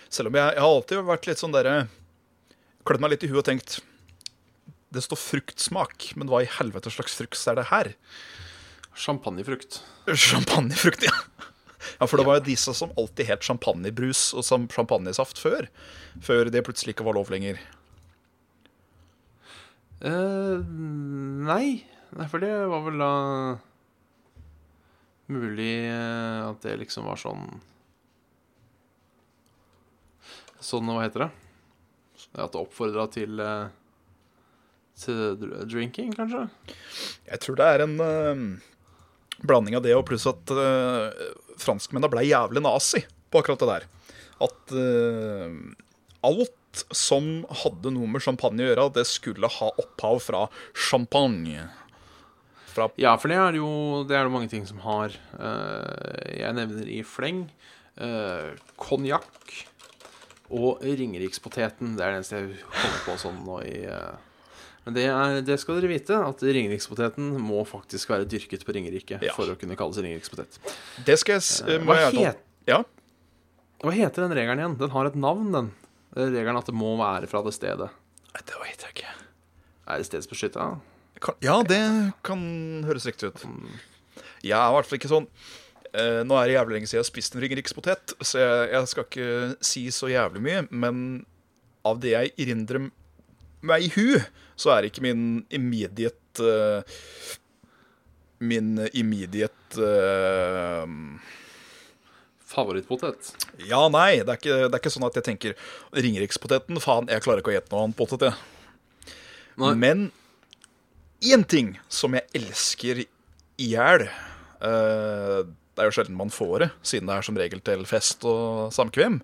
selv om jeg, jeg har alltid vært litt sånn derre Klødd meg litt i huet og tenkt Det står fruktsmak, men hva i helvete slags frukt er det her? Champagnefrukt. Champagnefrukt, ja. Ja, for det var jo disse som alltid het champagnebrus og champagnesaft før. Før det plutselig ikke var lov lenger. Uh, nei. Nei, for det var vel da mulig eh, at det liksom var sånn Sånn, hva heter det? At det oppfordra til eh, Til drinking, kanskje? Jeg tror det er en uh, blanding av det og pluss at uh, franskmennene ble jævlig nazi på akkurat det der. At uh, alt som hadde noe med champagne å gjøre, det skulle ha opphav fra champagne. Fra Ja, for det er jo Det er det mange ting som har. Uh, jeg nevner i fleng konjakk uh, og Ringerikspoteten. Det er det eneste jeg holder på sånn nå i eh, Men det, er, det skal dere vite, at Ringerikspoteten må faktisk være dyrket på Ringerike Ja. for å kunne kalles Ringerikspotet. Det skal jeg Eh, hva jeg het- Ja, Hva heter den regelen igjen? Den har et navn, den. Er regelen at det må være fra det stedet. Det vet jeg ikke. Er det stedsbeskytta? Ja, det kan høres riktig ut. Jeg er i hvert fall ikke sånn eh, Nå er det jævlig lenge siden jeg har spist en ringerikspotet, så jeg, jeg skal ikke si så jævlig mye. Men av det jeg erindrer meg i hu, så er ikke min immediate uh, Min immediate uh, Favorittpotet? Ja, nei, det er, ikke, det er ikke sånn at jeg tenker Ringerikspoteten, faen, jeg klarer ikke å gjette noe annet potet, jeg. Nei. Men én ting som jeg elsker i hjel uh, Det er jo sjelden man får det, siden det er som regel til fest og samkvem.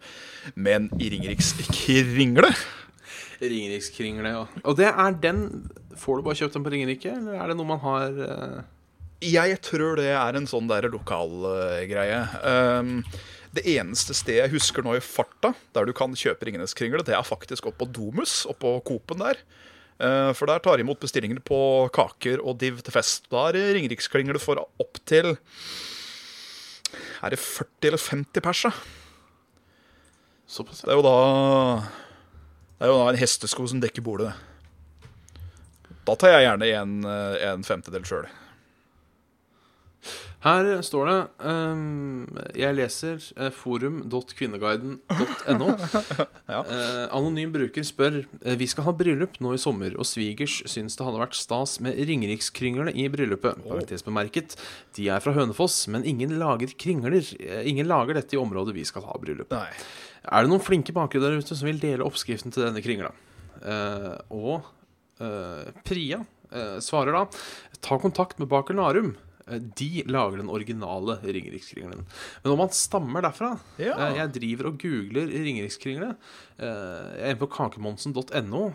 Men i Ringeriks kringle Ringerikskringle, ja. Og det er den Får du bare kjøpt den på Ringerike, eller er det noe man har uh... Jeg tror det er en sånn der lokal Uh, greie. Um, det eneste stedet jeg husker nå i farta der du kan kjøpe Ringenes kringle, det er faktisk oppå Domus, oppå Coop-en der. Uh, for der tar de imot bestillinger på kaker og div til fest. Da er det Ringerikskringle for opptil Er det 40 eller 50 pers, da? Såpass? Det er jo da Det er jo da en hestesko som dekker bordet. Da tar jeg gjerne en, eh, en femtedel sjøl. Her står det um, Jeg leser uh, forum.kvinneguiden.no. Ja. uh, anonym bruker spør eh, Vi skal ha bryllup nå i sommer, og svigers syns det hadde vært stas med Ringerikskringlene i bryllupet. Parentes bemerket. De er fra Hønefoss, men ingen lager kringler. Eh, ingen lager dette i området vi skal ha bryllup. Nei. Er det noen flinke bakere der ute som vil dele oppskriften til denne kringla? Uh, og uh, Priya eh, svarer da Ta kontakt med Baker Narum. Eh, De lager den originale Ringerikskringelen. Men om man stammer derfra Ja. eh, Jeg driver og googler Ringerikskringle. Eh, Jeg er inne på kakemonsen.no,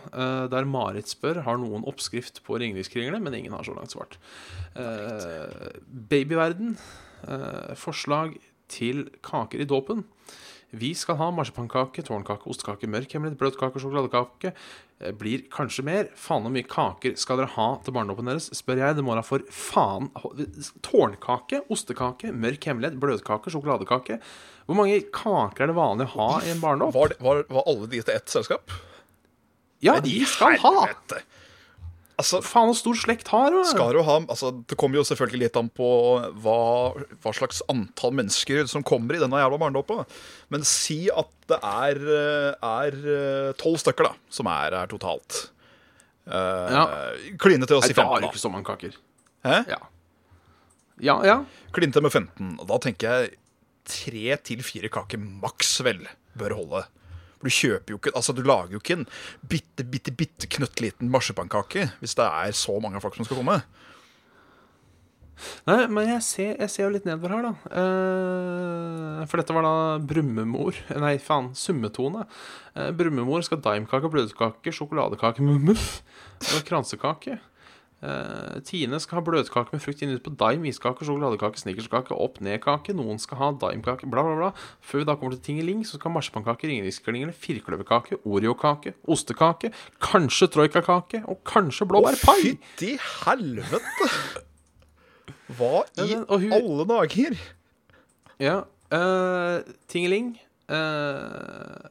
der Marit spør har noen oppskrift på Ringerikskringle, men ingen har så langt svart. Babyverden. Forslag til kaker i dåpen. Vi skal ha marsipankake, tårnkake, ostekake, mørk hemmelighet, bløtkake og sjokoladekake. Eh, Blir kanskje mer. Faen hvor mye kaker skal dere ha til barndommen deres? Spør jeg. Det må da for faen Tårnkake, ostekake, mørk hemmelighet, bløtkake, sjokoladekake. Hvor mange kaker er det vanlig å ha i en barndom? Var, var, var alle de til ett selskap? Ja, de skal ha! helvete! Altså, Faen hvor stor slekt har du? skal hun ha altså, Det kommer jo selvfølgelig litt an på hva, hva slags antall mennesker som kommer i denne jævla barnedåpa. Men si at det er er tolv stykker da som er her totalt. Uh, Ja. Kline til å si 15, da har 15, du ikke så mange kaker. Hæ? Ja. Ja, ja. Kline til med 15. Og da tenker jeg tre til fire kaker maks vel bør holde. For du kjøper jo ikke Altså, du lager jo ikke en bitte, bitte, bitte knøttliten marsipankake hvis det er så mange folk som skal komme. Nei, men jeg ser, jeg ser jo litt nedover her, da. Eh, for dette var da Brummemor Nei, faen, Summetone. Eh, Brummemor skal daimkake, bløtkake, sjokoladekake muff og kransekake. Eh, Tine skal ha bløtkake med frukt inni på daim, iskake, sjokoladekake, snickerskake, opp-ned-kake. Noen skal ha daimkake, bla, bla, bla. Før vi da kommer til Tingeling, så skal marsipankake, ringeriksklingele, firkløverkake, oreokake, ostekake, kanskje troikakake og kanskje blåbærpai. Fytti helvete! Hva Ja, i og hun- alle dager? Ja. Uh, Tingeling uh,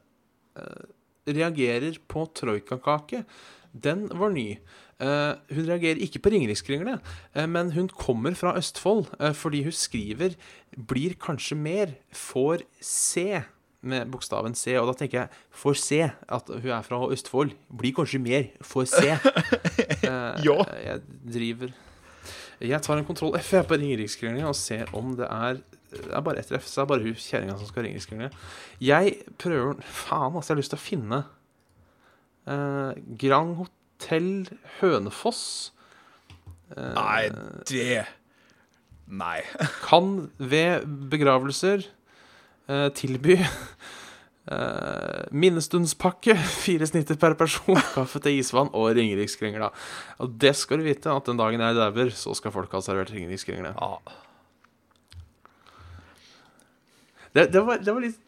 reagerer på troikakake. Den var ny. Eh, hun reagerer ikke på ringerikskringle, eh, men hun kommer fra Østfold eh, fordi hun skriver 'blir kanskje mer', får se. Med bokstaven C, og da tenker jeg 'får se' at hun er fra Østfold. Blir kanskje mer, får se. Ja. Jeg driver Jeg tar en kontroll F på ringerikskringle og ser om det er Det er bare ett F, så det er bare hun kjerringa som skal ringe. Jeg prøver Faen, altså, jeg har lyst til å finne eh, Grand Hotell Hønefoss. Eh, Nei, det Nei. kan ved begravelser eh, tilby eh, minnestundspakke, fire snitter per person, kaffe til isvann og ringerikskringla. Og det skal du vite, at den dagen jeg dauer, så skal folk ha servert ringerikskringle. Ja. Det, det, var, det var litt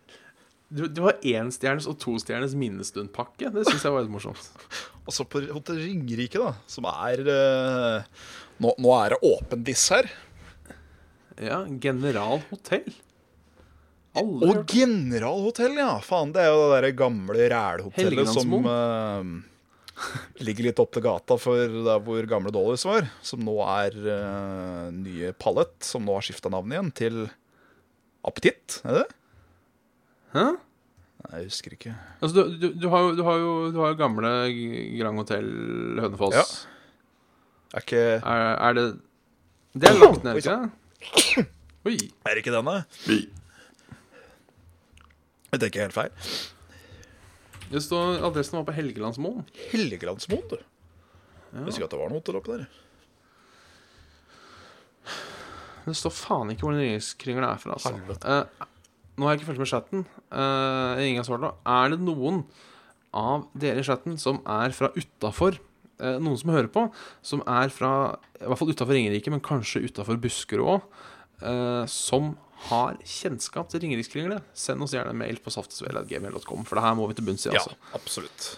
det var énstjernes og tostjernes minnestundpakke. Det syns jeg var litt morsomt. Og så på Hotell Ringerike, da, som er eh, nå, nå er det åpen diss her. Ja, General Hotell. Alle Og General Generalhotell, ja. Faen, det er jo det der gamle rælhotellet som eh, ligger litt opp til gata for der hvor gamle Dollars var. Som nå er uh, nye Pallet, som nå har skifta navn igjen til Appetitt. Er det det? Hæ? Nei, jeg husker ikke. Altså, du, du, du, har jo, du, har jo, du har jo gamle Grand Hotell Hønefoss. Ja. Er ikke Er, er det Det er lagt ned, ikke? Oi. Er det ikke denne? Jeg tenker helt feil. Det står Adressen var på Helgelandsmoen. Helgelandsmoen, du. Jeg visste ikke at det var noe hotell oppi der. Det står faen ikke hvor den regjeringskringelen er fra. Altså. Helvete. Eh, nå har jeg ikke fulgt med chatten. Uh, ingen har svart nå. Er det noen av dere i chatten som er fra utafor? uh, noen som hører på, som er fra I hvert fall utafor Ringerike, men kanskje utafor Buskerud òg. som har kjennskap til Ringerikskringle. Send oss gjerne en mail på saftesvel.gmail.com, for det her må vi til bunns i. Ja, altså. absolutt.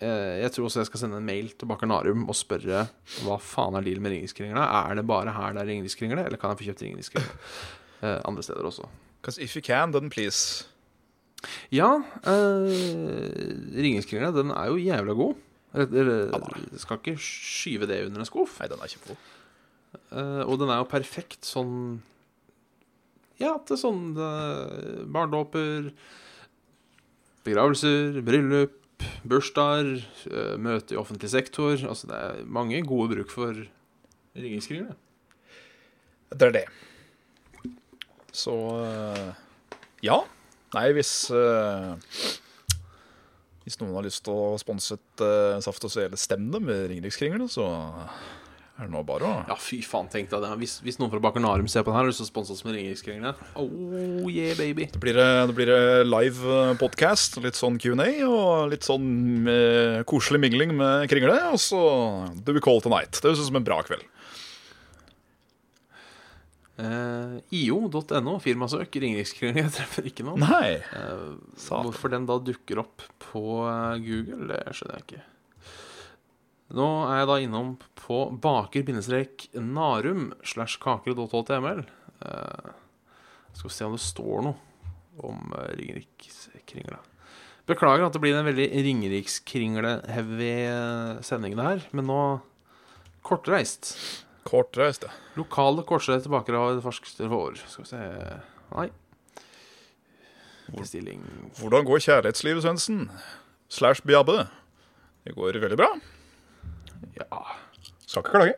Eh, Jeg tror også jeg skal sende en mail til Baker Narum og spørre hva faen er dealen med ringerikskringle. Er det bare her det er ringerikskringle, eller kan jeg få kjøpt ringerikskringle eh, andre steder også? Because if you can, then please. Ja, eh, ringerikskringle, den er jo jævla god. Ja, skal ikke skyve det under en skuff. Nei, den er kjempegod. eh, og den er jo perfekt sånn Ja, til sånn eh, barndåper, begravelser, bryllup, bursdager, eh, møte i offentlig sektor. Altså, det er mange gode bruk for ringingskringere. Det er det. Så eh, ja. Nei, hvis eh, Hvis noen har lyst til å sponse et uh, Saft og Svele stemne med Ringerikskringlene, så er det nå bare å Ja, fy faen, tenk deg det. Hvis, hvis noen fra Baker Narum ser på den her har lyst til å sponse oss med ringingskringere Oh yeah, baby. Det blir, eh, det blir eh, live eh, podcast, litt sånn Q&A og litt sånn eh, koselig mingling med kringle. Og så do we call it a night. Det høres ut som en bra kveld. Eh, IO.no, firmasøk. Jeg treffer ikke noen. Nei. uh, hvorfor den da dukker opp på eh, Google, det skjønner jeg ikke. Nå er jeg da innom på baker-narum slash kaker.html. Uh, skal se om det står noe om uh, Ringerikskringla. Beklager at det blir en veldig Ringerikskringle-heavy eh, sending det her, men nå kortreist. Kortreist, det. Lokale kortreiste bakere har det ferskeste for år. Skal vi se Nei. Bestilling Hvordan går kjærlighetslivet, Svendsen? Slash Biabbe. Det går veldig bra. Ja, Skal ikke klage.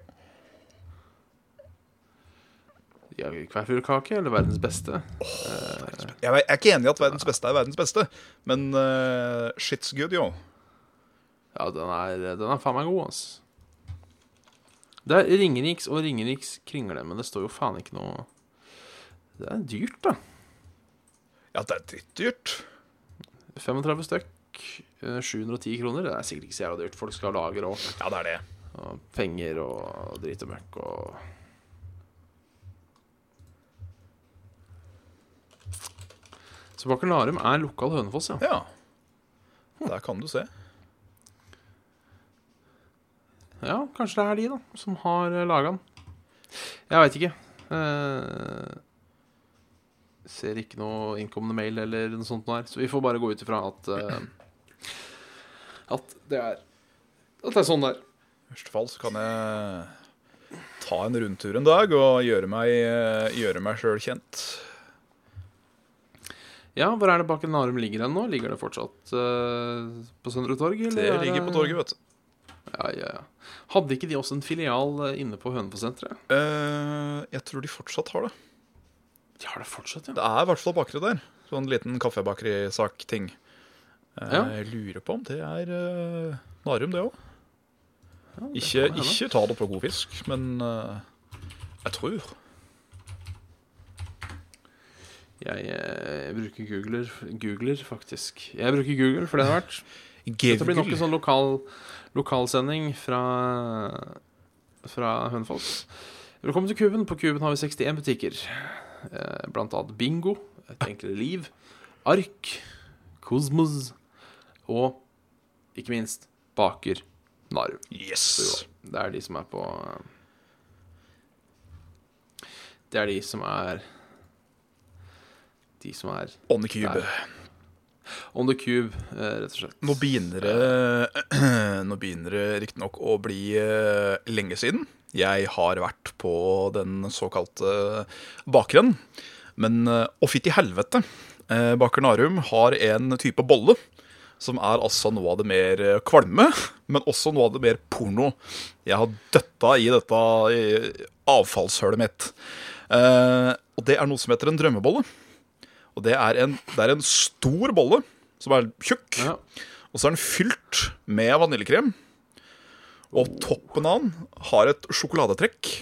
ja Kvæfjordkake eller verdens beste? Jeg er ikke enig i at verdens beste er verdens beste, men uh, shit's good, jo. Ja, den er, den er faen meg god, ass. Det er Ringeriks og Ringeriks kringle, men det står jo faen ikke noe Det er dyrt, da. Ja, det er drittdyrt. 35 stykk. eh, 710 kroner. Det er sikkert ikke så jævla dyrt. Folk skal ha lager og, Ja, det er det. og penger og drit og møkk og Så Bakker Narum er lokal Hønefoss, ja. Ja. Der kan du se. Ja, kanskje det er de, da, som har laga den. Jeg veit ikke. Eh, ser ikke noe innkommende mail eller noe sånt her, så vi får bare gå ut ifra at eh, At det er At det er sånn det er. I verste fall så kan jeg ta en rundtur en dag og gjøre meg, eh, gjøre meg sjøl kjent. Ja, hvor er det bak en Narum ligger hen nå? Ligger det fortsatt eh, på Søndre Torg? eller Det er ligger på torget, vet du. Ja, ja, ja. Hadde ikke de også en filial eh, inne på Hønefoss-senteret? Eh, jeg tror de fortsatt har det. De har det fortsatt, ja. Det er i hvert fall bakere der. Sånn liten kaffebakerisak-ting. Eh, Ja. Jeg lurer på om det er eh, Narum, det òg. Ja, Ikke, ikke ta det på god fisk, men eh, jeg tror. Jeg, jeg, bruker googler, googler, faktisk. Jeg bruker Google, for det har vært. Dette blir nok en sånn lokal, lokalsending fra, fra Hønefoss. Velkommen til Kuben. På Kuben har vi 61 butikker. Eh, Blant annet Bingo, Et enklere liv, Ark, Kosmos og ikke minst Baker Narv. Yes. Det er de som er på Det er de som er De som er On the cube. Der. On the cube, eh, rett og slett. Nå begynner det Nå begynner det riktignok å bli eh, lenge siden. Jeg har vært på den såkalte bakeren. Men eh, å fytti helvete. eh, Baker Narum har en type bolle som er altså noe av det mer eh, kvalme, men også noe av det mer porno. Jeg har døtta i dette avfallshølet mitt. Eh, og det er noe som heter en drømmebolle. Og det er en, det er en stor bolle som er tjukk. Ja. Og så er den fylt med vaniljekrem. Og toppen av den har et sjokoladetrekk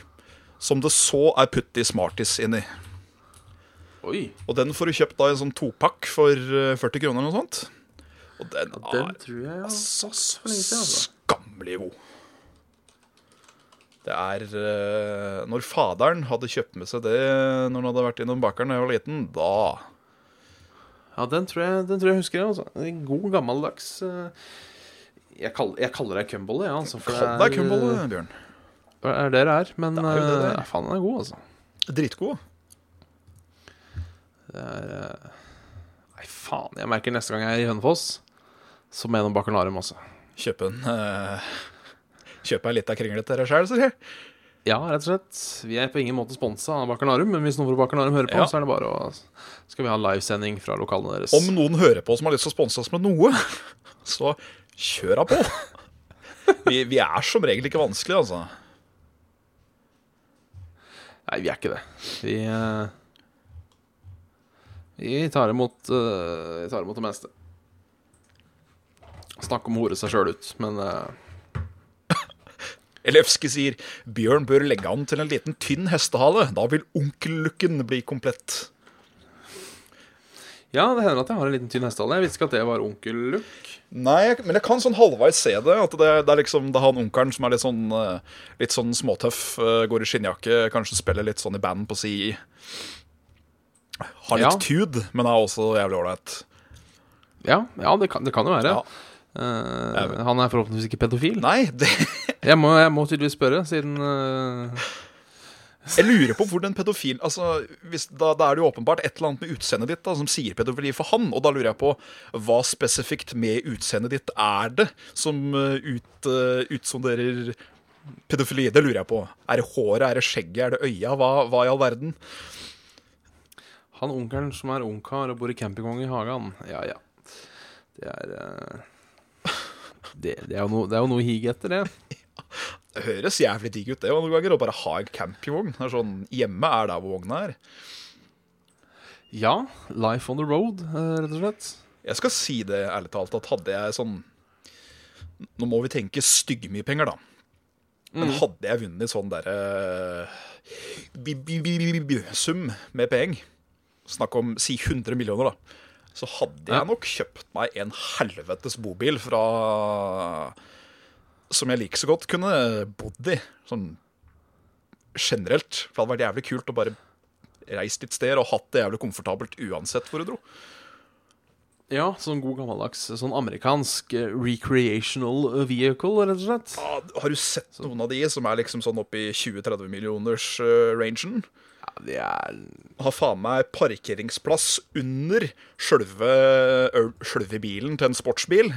som det så er putti Smarties inni. Oi, Og den får du kjøpt da i en sånn topakk for eh, 40 kroner eller noe sånt. Og den den er tror jeg altså, altså. skammelig god. Det er eh, Når faderen hadde kjøpt med seg det når han hadde vært innom bakeren da jeg var liten, da Ja, den tror jeg, den tror jeg husker altså. En god, gammeldags eh, jeg, kall, jeg kaller deg cumbolle, ja, altså. Kall deg Cumbolle, Bjørn. Det er det det er, men Det er det det eh, faen, den er god, altså. Dritgod. Det er eh, Nei, faen. Jeg merker neste gang jeg er i Hønefoss, så må jeg gjennom Baker også. Kjøpe en uh, Kjøpe ei lita kringle til deg sjæl, sier jeg. Ja, rett og slett. Vi er på ingen måte sponsa av Baccanarum, men hvis noen fra Baccanarum hører på, Ja. så er det bare å Skal vi ha livesending fra lokalene deres. Om noen hører på som har lyst til å sponse oss med noe, så kjør da på. Vi, vi er som regel ikke vanskelige, altså. Nei, vi er ikke det. Vi eh, Vi tar imot eh, Vi tar imot det meste. Snakk om å hore seg sjøl ut, men eh, Elefski sier Bjørn bør legge an til en liten tynn hestehale. Da vil onkellooken bli komplett. Ja, det hender at jeg har en liten tynn hestehale. Jeg visste ikke at det var onkel-look. Nei, men jeg kan sånn halvveis se det. At det, det er liksom Det er han onkelen som er litt sånn Litt sånn småtøff. Går i skinnjakke, kanskje spiller litt sånn i band på si. Har litt Ja. tud, men er også jævlig ålreit. Ja, ja det, kan, det kan jo være. Ja. Uh, han er forhåpentligvis ikke pedofil. Nei, det Jeg må, jeg må tydeligvis spørre, siden uh... Jeg lurer på hvor den pedofil Altså, hvis, da, da er det jo åpenbart et eller annet med utseendet ditt da, som sier pedofili for han. Og da lurer jeg på hva spesifikt med utseendet ditt er det som uh, ut, uh, utsonderer pedofili? Det lurer jeg på. Er det håret, er det skjegget, er det øya? Hva, hva i all verden? Han onkelen som er ungkar og bor i campingvogn i hagen. Ja, ja. Det er uh... det, det, er jo noe, det er jo noe hig etter, det. Det høres jævlig digg ut det noen ganger, å bare ha en campingvogn. Sånn, Hjemme er der hvor vogna er. Ja. Life on the road, eh, rett og slett. Jeg skal si det ærlig talt, at hadde jeg sånn Nå må vi tenke styggmye penger, da. Men hadde jeg vunnet sånn derre uh, sum med penger, snakk om si 100 millioner, da, så hadde jeg nok kjøpt meg en helvetes bobil fra Som jeg like så godt kunne bodd i. Sånn generelt. For det hadde vært jævlig kult å bare reist litt steder og hatt det jævlig komfortabelt uansett hvor du dro. Ja, sånn god gammeldags sånn amerikansk eh, recreational vehicle, rett og slett. Ja, har du sett noen av de som er liksom sånn oppi 20-30 millioners uh, rangen? Ja, de er Har faen meg parkeringsplass under sjølve, sjølve bilen til en sportsbil.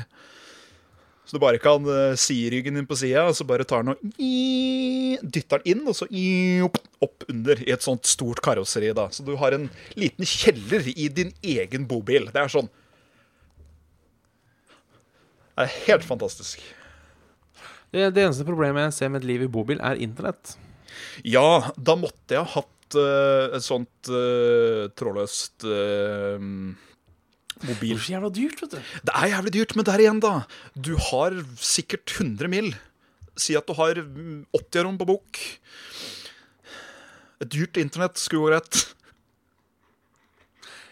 Så du bare kan uh, si ryggen din på sida, og så bare tar den og i, dytter den inn, og så i, opp, opp under i et sånt stort karosseri. da. Så du har en liten kjeller i din egen bobil. Det er sånn Det er helt fantastisk. det, det eneste problemet jeg ser med et liv i bobil, er internett. Ja, da måtte jeg ha hatt uh, et sånt uh, trådløst eh, Det er så jævla dyrt, vet du. Det er jævlig dyrt, men der igjen, da. Du har sikkert 100 mil. Si at du har mm, 80 rom på bok. Et dyrt internett skulle gå greit.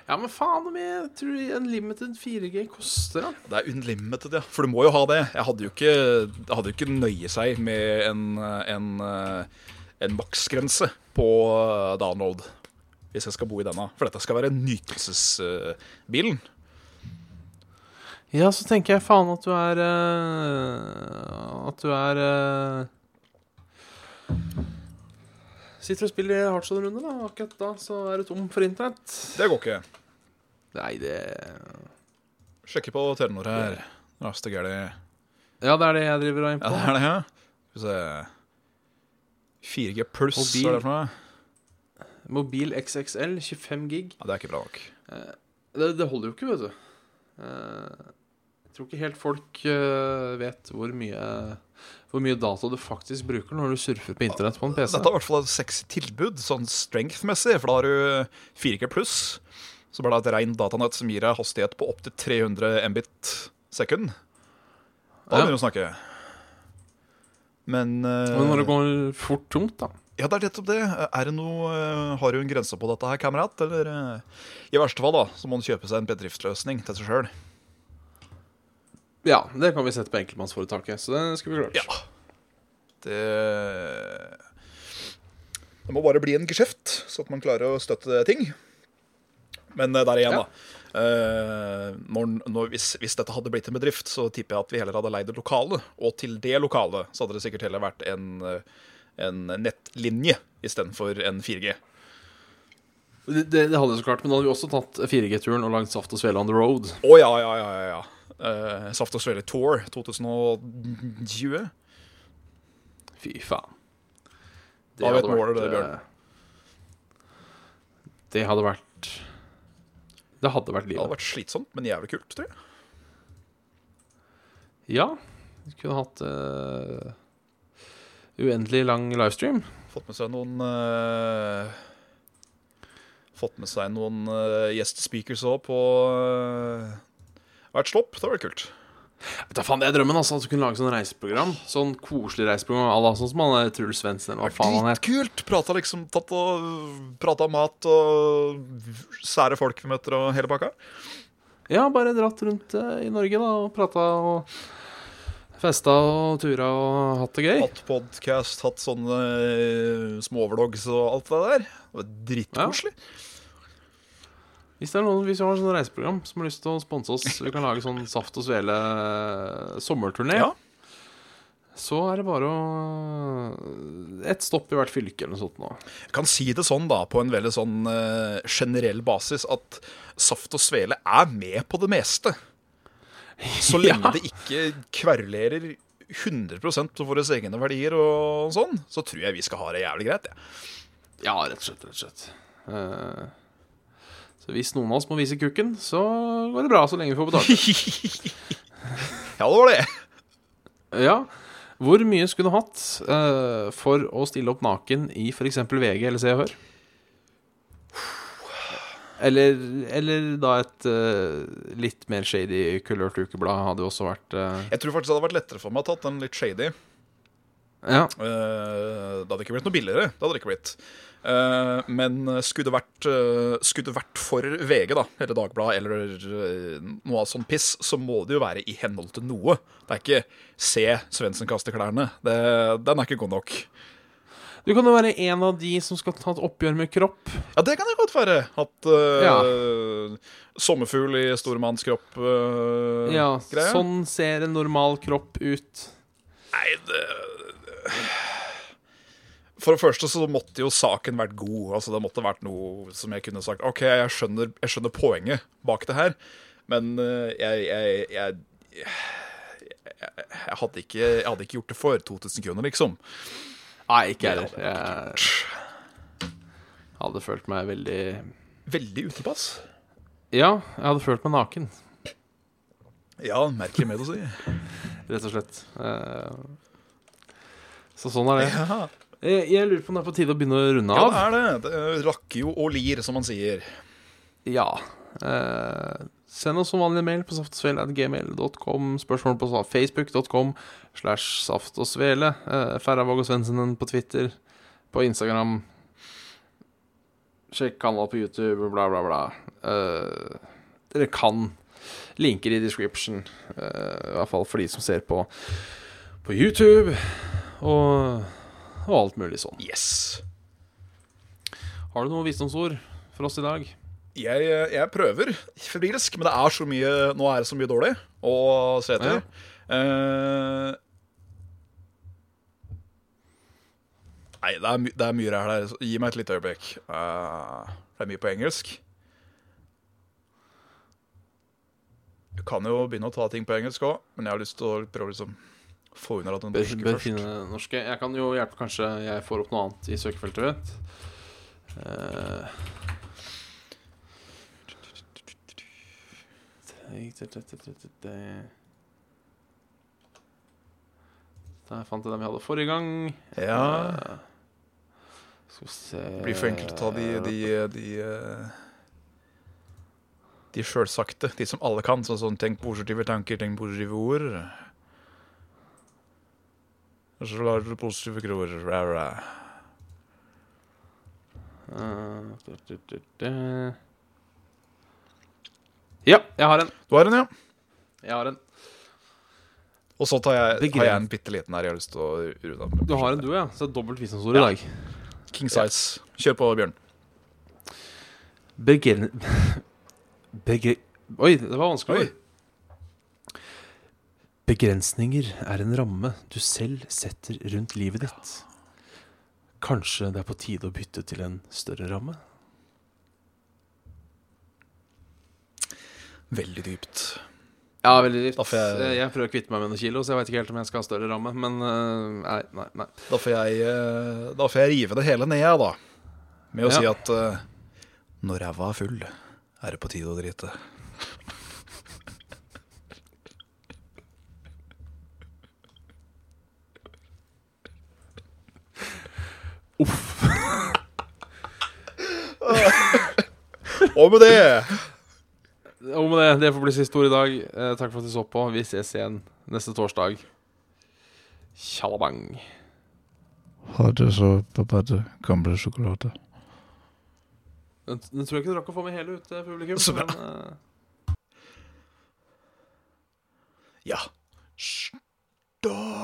Ja, men faen om jeg tror Unlimited 4G koster, da. Det er unlimited, ja. For du må jo ha det. Jeg hadde jo ikke, hadde jo ikke nøye seg med en, en, en maksgrense på eh, download. Hvis jeg skal bo i denne. For dette skal være nytelsesbilen. Ja, så tenker jeg faen at du er uh, At du er uh, Sitter og spiller Hardstone-runde, da. Akkurat da så er du tom for internett. Det går ikke. Nei, det Sjekker på Telenor her. Raste gæli. Ja, det er det jeg driver og er Ja, det er det, ja. Skal vi se 4G pluss, Mobil. er det for noe? Mobil XXL, 25 gig. Ja, det er ikke bra nok. Det, det holder jo ikke, vet du. Tror ikke helt folk eh, vet hvor mye Hvor mye data du faktisk bruker når du surfer på internett på en PC. Dette er i hvert fall et sexy tilbud, sånn strength-messig, for da har du 4G pluss. Så blir det et rent datanett som gir deg hastighet på opptil 300 Mbit sekund. Da Ja. begynner vi å snakke. Men, eh, Men når det går fort tomt, da. Ja, det er nettopp det. Er det noe, eh, Har du en grense på dette her, kamerat? Eller i verste fall da, så må du kjøpe seg en bedriftsløsning til seg sjøl. Ja, det kan vi sette på enkeltmannsforetaket, så det skal vi klare. Ja. Det Det må bare bli en geskjeft, så at man klarer å støtte ting. Men eh, der igjen, Ja. da. Eh, når, når, hvis, hvis dette hadde blitt en bedrift, så tipper jeg at vi heller hadde leid et lokale. Og til det lokalet så hadde det sikkert heller vært en, eh, en nettlinje istedenfor en 4G. Det, det, det hadde jeg så klart, men da hadde vi også tatt 4G-turen og lagd Saft og Svele on the road. Å ja, ja, ja. ja, ja. Eh, Saft Svele Tour 2020. Fy faen. Det hadde vært, det, Bjørn. eh, Det hadde vært Det hadde vært Det hadde vært slitsomt, men jævlig kult, tror jeg. Ja. Vi kunne hatt uh, uendelig lang livestream. Fått med seg noen uh, Fått med seg noen uh, gjestespeakers òg på eh, hvert slopp. Det hadde vært kult. Vet du, faen, Det er drømmen, altså. At du kunne lage sånn reiseprogram. Sånn koselig reiseprogram. à sånn som han der Truls Svendsen, eller hva faen han het. Dritkult! Prata liksom tatt og Prata mat og sære folk vi møter og hele pakka. Ja, bare dratt rundt eh, i Norge, da, og prata og festa og tura og hatt det gøy. Hatt podkast, hatt sånne eh, småvlogs og alt det der. Det var dritkoselig. Hvis det er noen hvis vi har sånn reiseprogram som har lyst til å sponse oss, vi kan lage sånn Saft og Svele eh, sommerturné, Ja. så er det bare å Et stopp i hvert fylke eller noe sånt nå. Jeg kan si det sånn, da, på en veldig sånn eh, generell basis, at Saft og Svele er med på det meste. Så lenge Ja. det ikke kverulerer 100% på våre egne verdier og sånn, så tror jeg vi skal ha det jævlig greit. Ja. Ja, rett og slett. rett og slett. Eh, så hvis noen av oss må vise kukken, så går det bra så lenge vi får betalt. ja, det var det. Ja. Hvor mye skulle du hatt uh, for å stille opp naken i f.eks. VG eller Se og Hør? Eller, eller da et uh, litt mer shady kulørt ukeblad hadde jo også vært uh... Jeg tror faktisk det hadde vært lettere for meg å tatt den litt shady. Ja. Uh, det hadde ikke blitt noe billigere. Det hadde det ikke blitt. Eh, men skulle det, vært, eh, skulle det vært for VG, da, eller Dagbladet, eller eh, noe av sånn piss, så må det jo være i henhold til noe. Det er ikke 'se Svendsen kaste klærne'. Det, den er ikke god nok. Du kan jo være en av de som skal ta et oppgjør med kropp. Ja, det kan det godt være. At uh, sommerfugl i stormannskropp-greia. Ja, sånn ser en normal kropp ut. Nei, det For det første så måtte jo saken vært god. Altså Det måtte vært noe som jeg kunne sagt OK, jeg skjønner, jeg skjønner poenget bak det her, men eh, jeg jeg, jeg, jeg, hadde ikke, hadde ikke gjort det for 2000 kroner, liksom. Nei, ikke heller. Jeg hadde følt meg veldig Veldig utilpass. Ja, jeg hadde følt meg naken, Ja, merkelig med å si. rett og slett. Eh, Så sånn er det. Ja, Jeg, jeg lurer på om det er på tide å begynne å runde av. ja det er det. Det rakker jo og lir, som man sier. Ja. Eh, send oss som vanlig mail på saftogsvele.gmail.com. Spørsmål på facebook.com slash saftogsvele. og svele. Eh, Færravåg og Svendsen på Twitter. På Instagram. Sjekk kanal på YouTube, bla, bla, bla. Eh, dere kan linker i description. eh, I hvert fall for de som ser på på YouTube. Og, og alt mulig sånn. Yes. Har du noen visdomsord for oss i dag? Jeg, jeg prøver febrilsk, men det er så mye, nå er det så mye dårlig å se etter. Eh, nei, det er, my, det er mye ræl her. Gi meg et lite øyeblikk. Uh, det er mye på engelsk. Du kan jo begynne å ta ting på engelsk òg, men jeg har lyst til å prøve liksom få unna den norske bør først. finne norske. Jeg kan jo hjelpe, kanskje jeg får opp noe annet i søkefeltet, mitt. Eh. Der fant jeg dem vi hadde forrige gang. Ja. Eh, Skal vi se Det blir for enkelt å ta de, de, de, eh, de sjølsagte, de som alle kan. Sånn sånn tenk positive tanker, tenk positive ord. Du positive du, du. Ja, jeg har en. Du har en, ja. Jeg har en. Og så tar jeg, tar jeg en bitte liten her jeg har lyst til å runde av. Du har en, du, ja. Så det er dobbelt visdomsord i Ja. dag. King size. Kjør på, Bjørn. Begren... Begre... Oi, det var vanskelig. Oi. Begrensninger er en ramme du selv setter rundt livet ditt. Kanskje det er på tide å bytte til en større ramme? Veldig dypt. Ja, veldig dypt. Jeg- jeg... jeg prøver å kvitte meg med noen kilo, så jeg vet ikke helt om jeg skal ha større ramme. Men eh, nei, nei, nei. Da får jeg, eh, da får jeg rive det hele ned, da. Med å Ja. si at eh, når ræva er full, er det på tide å drite. Uff. Og med det Og med det, det får bli siste ord i dag. Eh, takk for at du så på. Vi ses igjen neste torsdag. Tjalabang. Ha det så papate, gamle sjokolade. Den, den tror jeg ikke du rakk å få med hele ut, eh, publikum. Så bra. Men, uh... Ja. Stå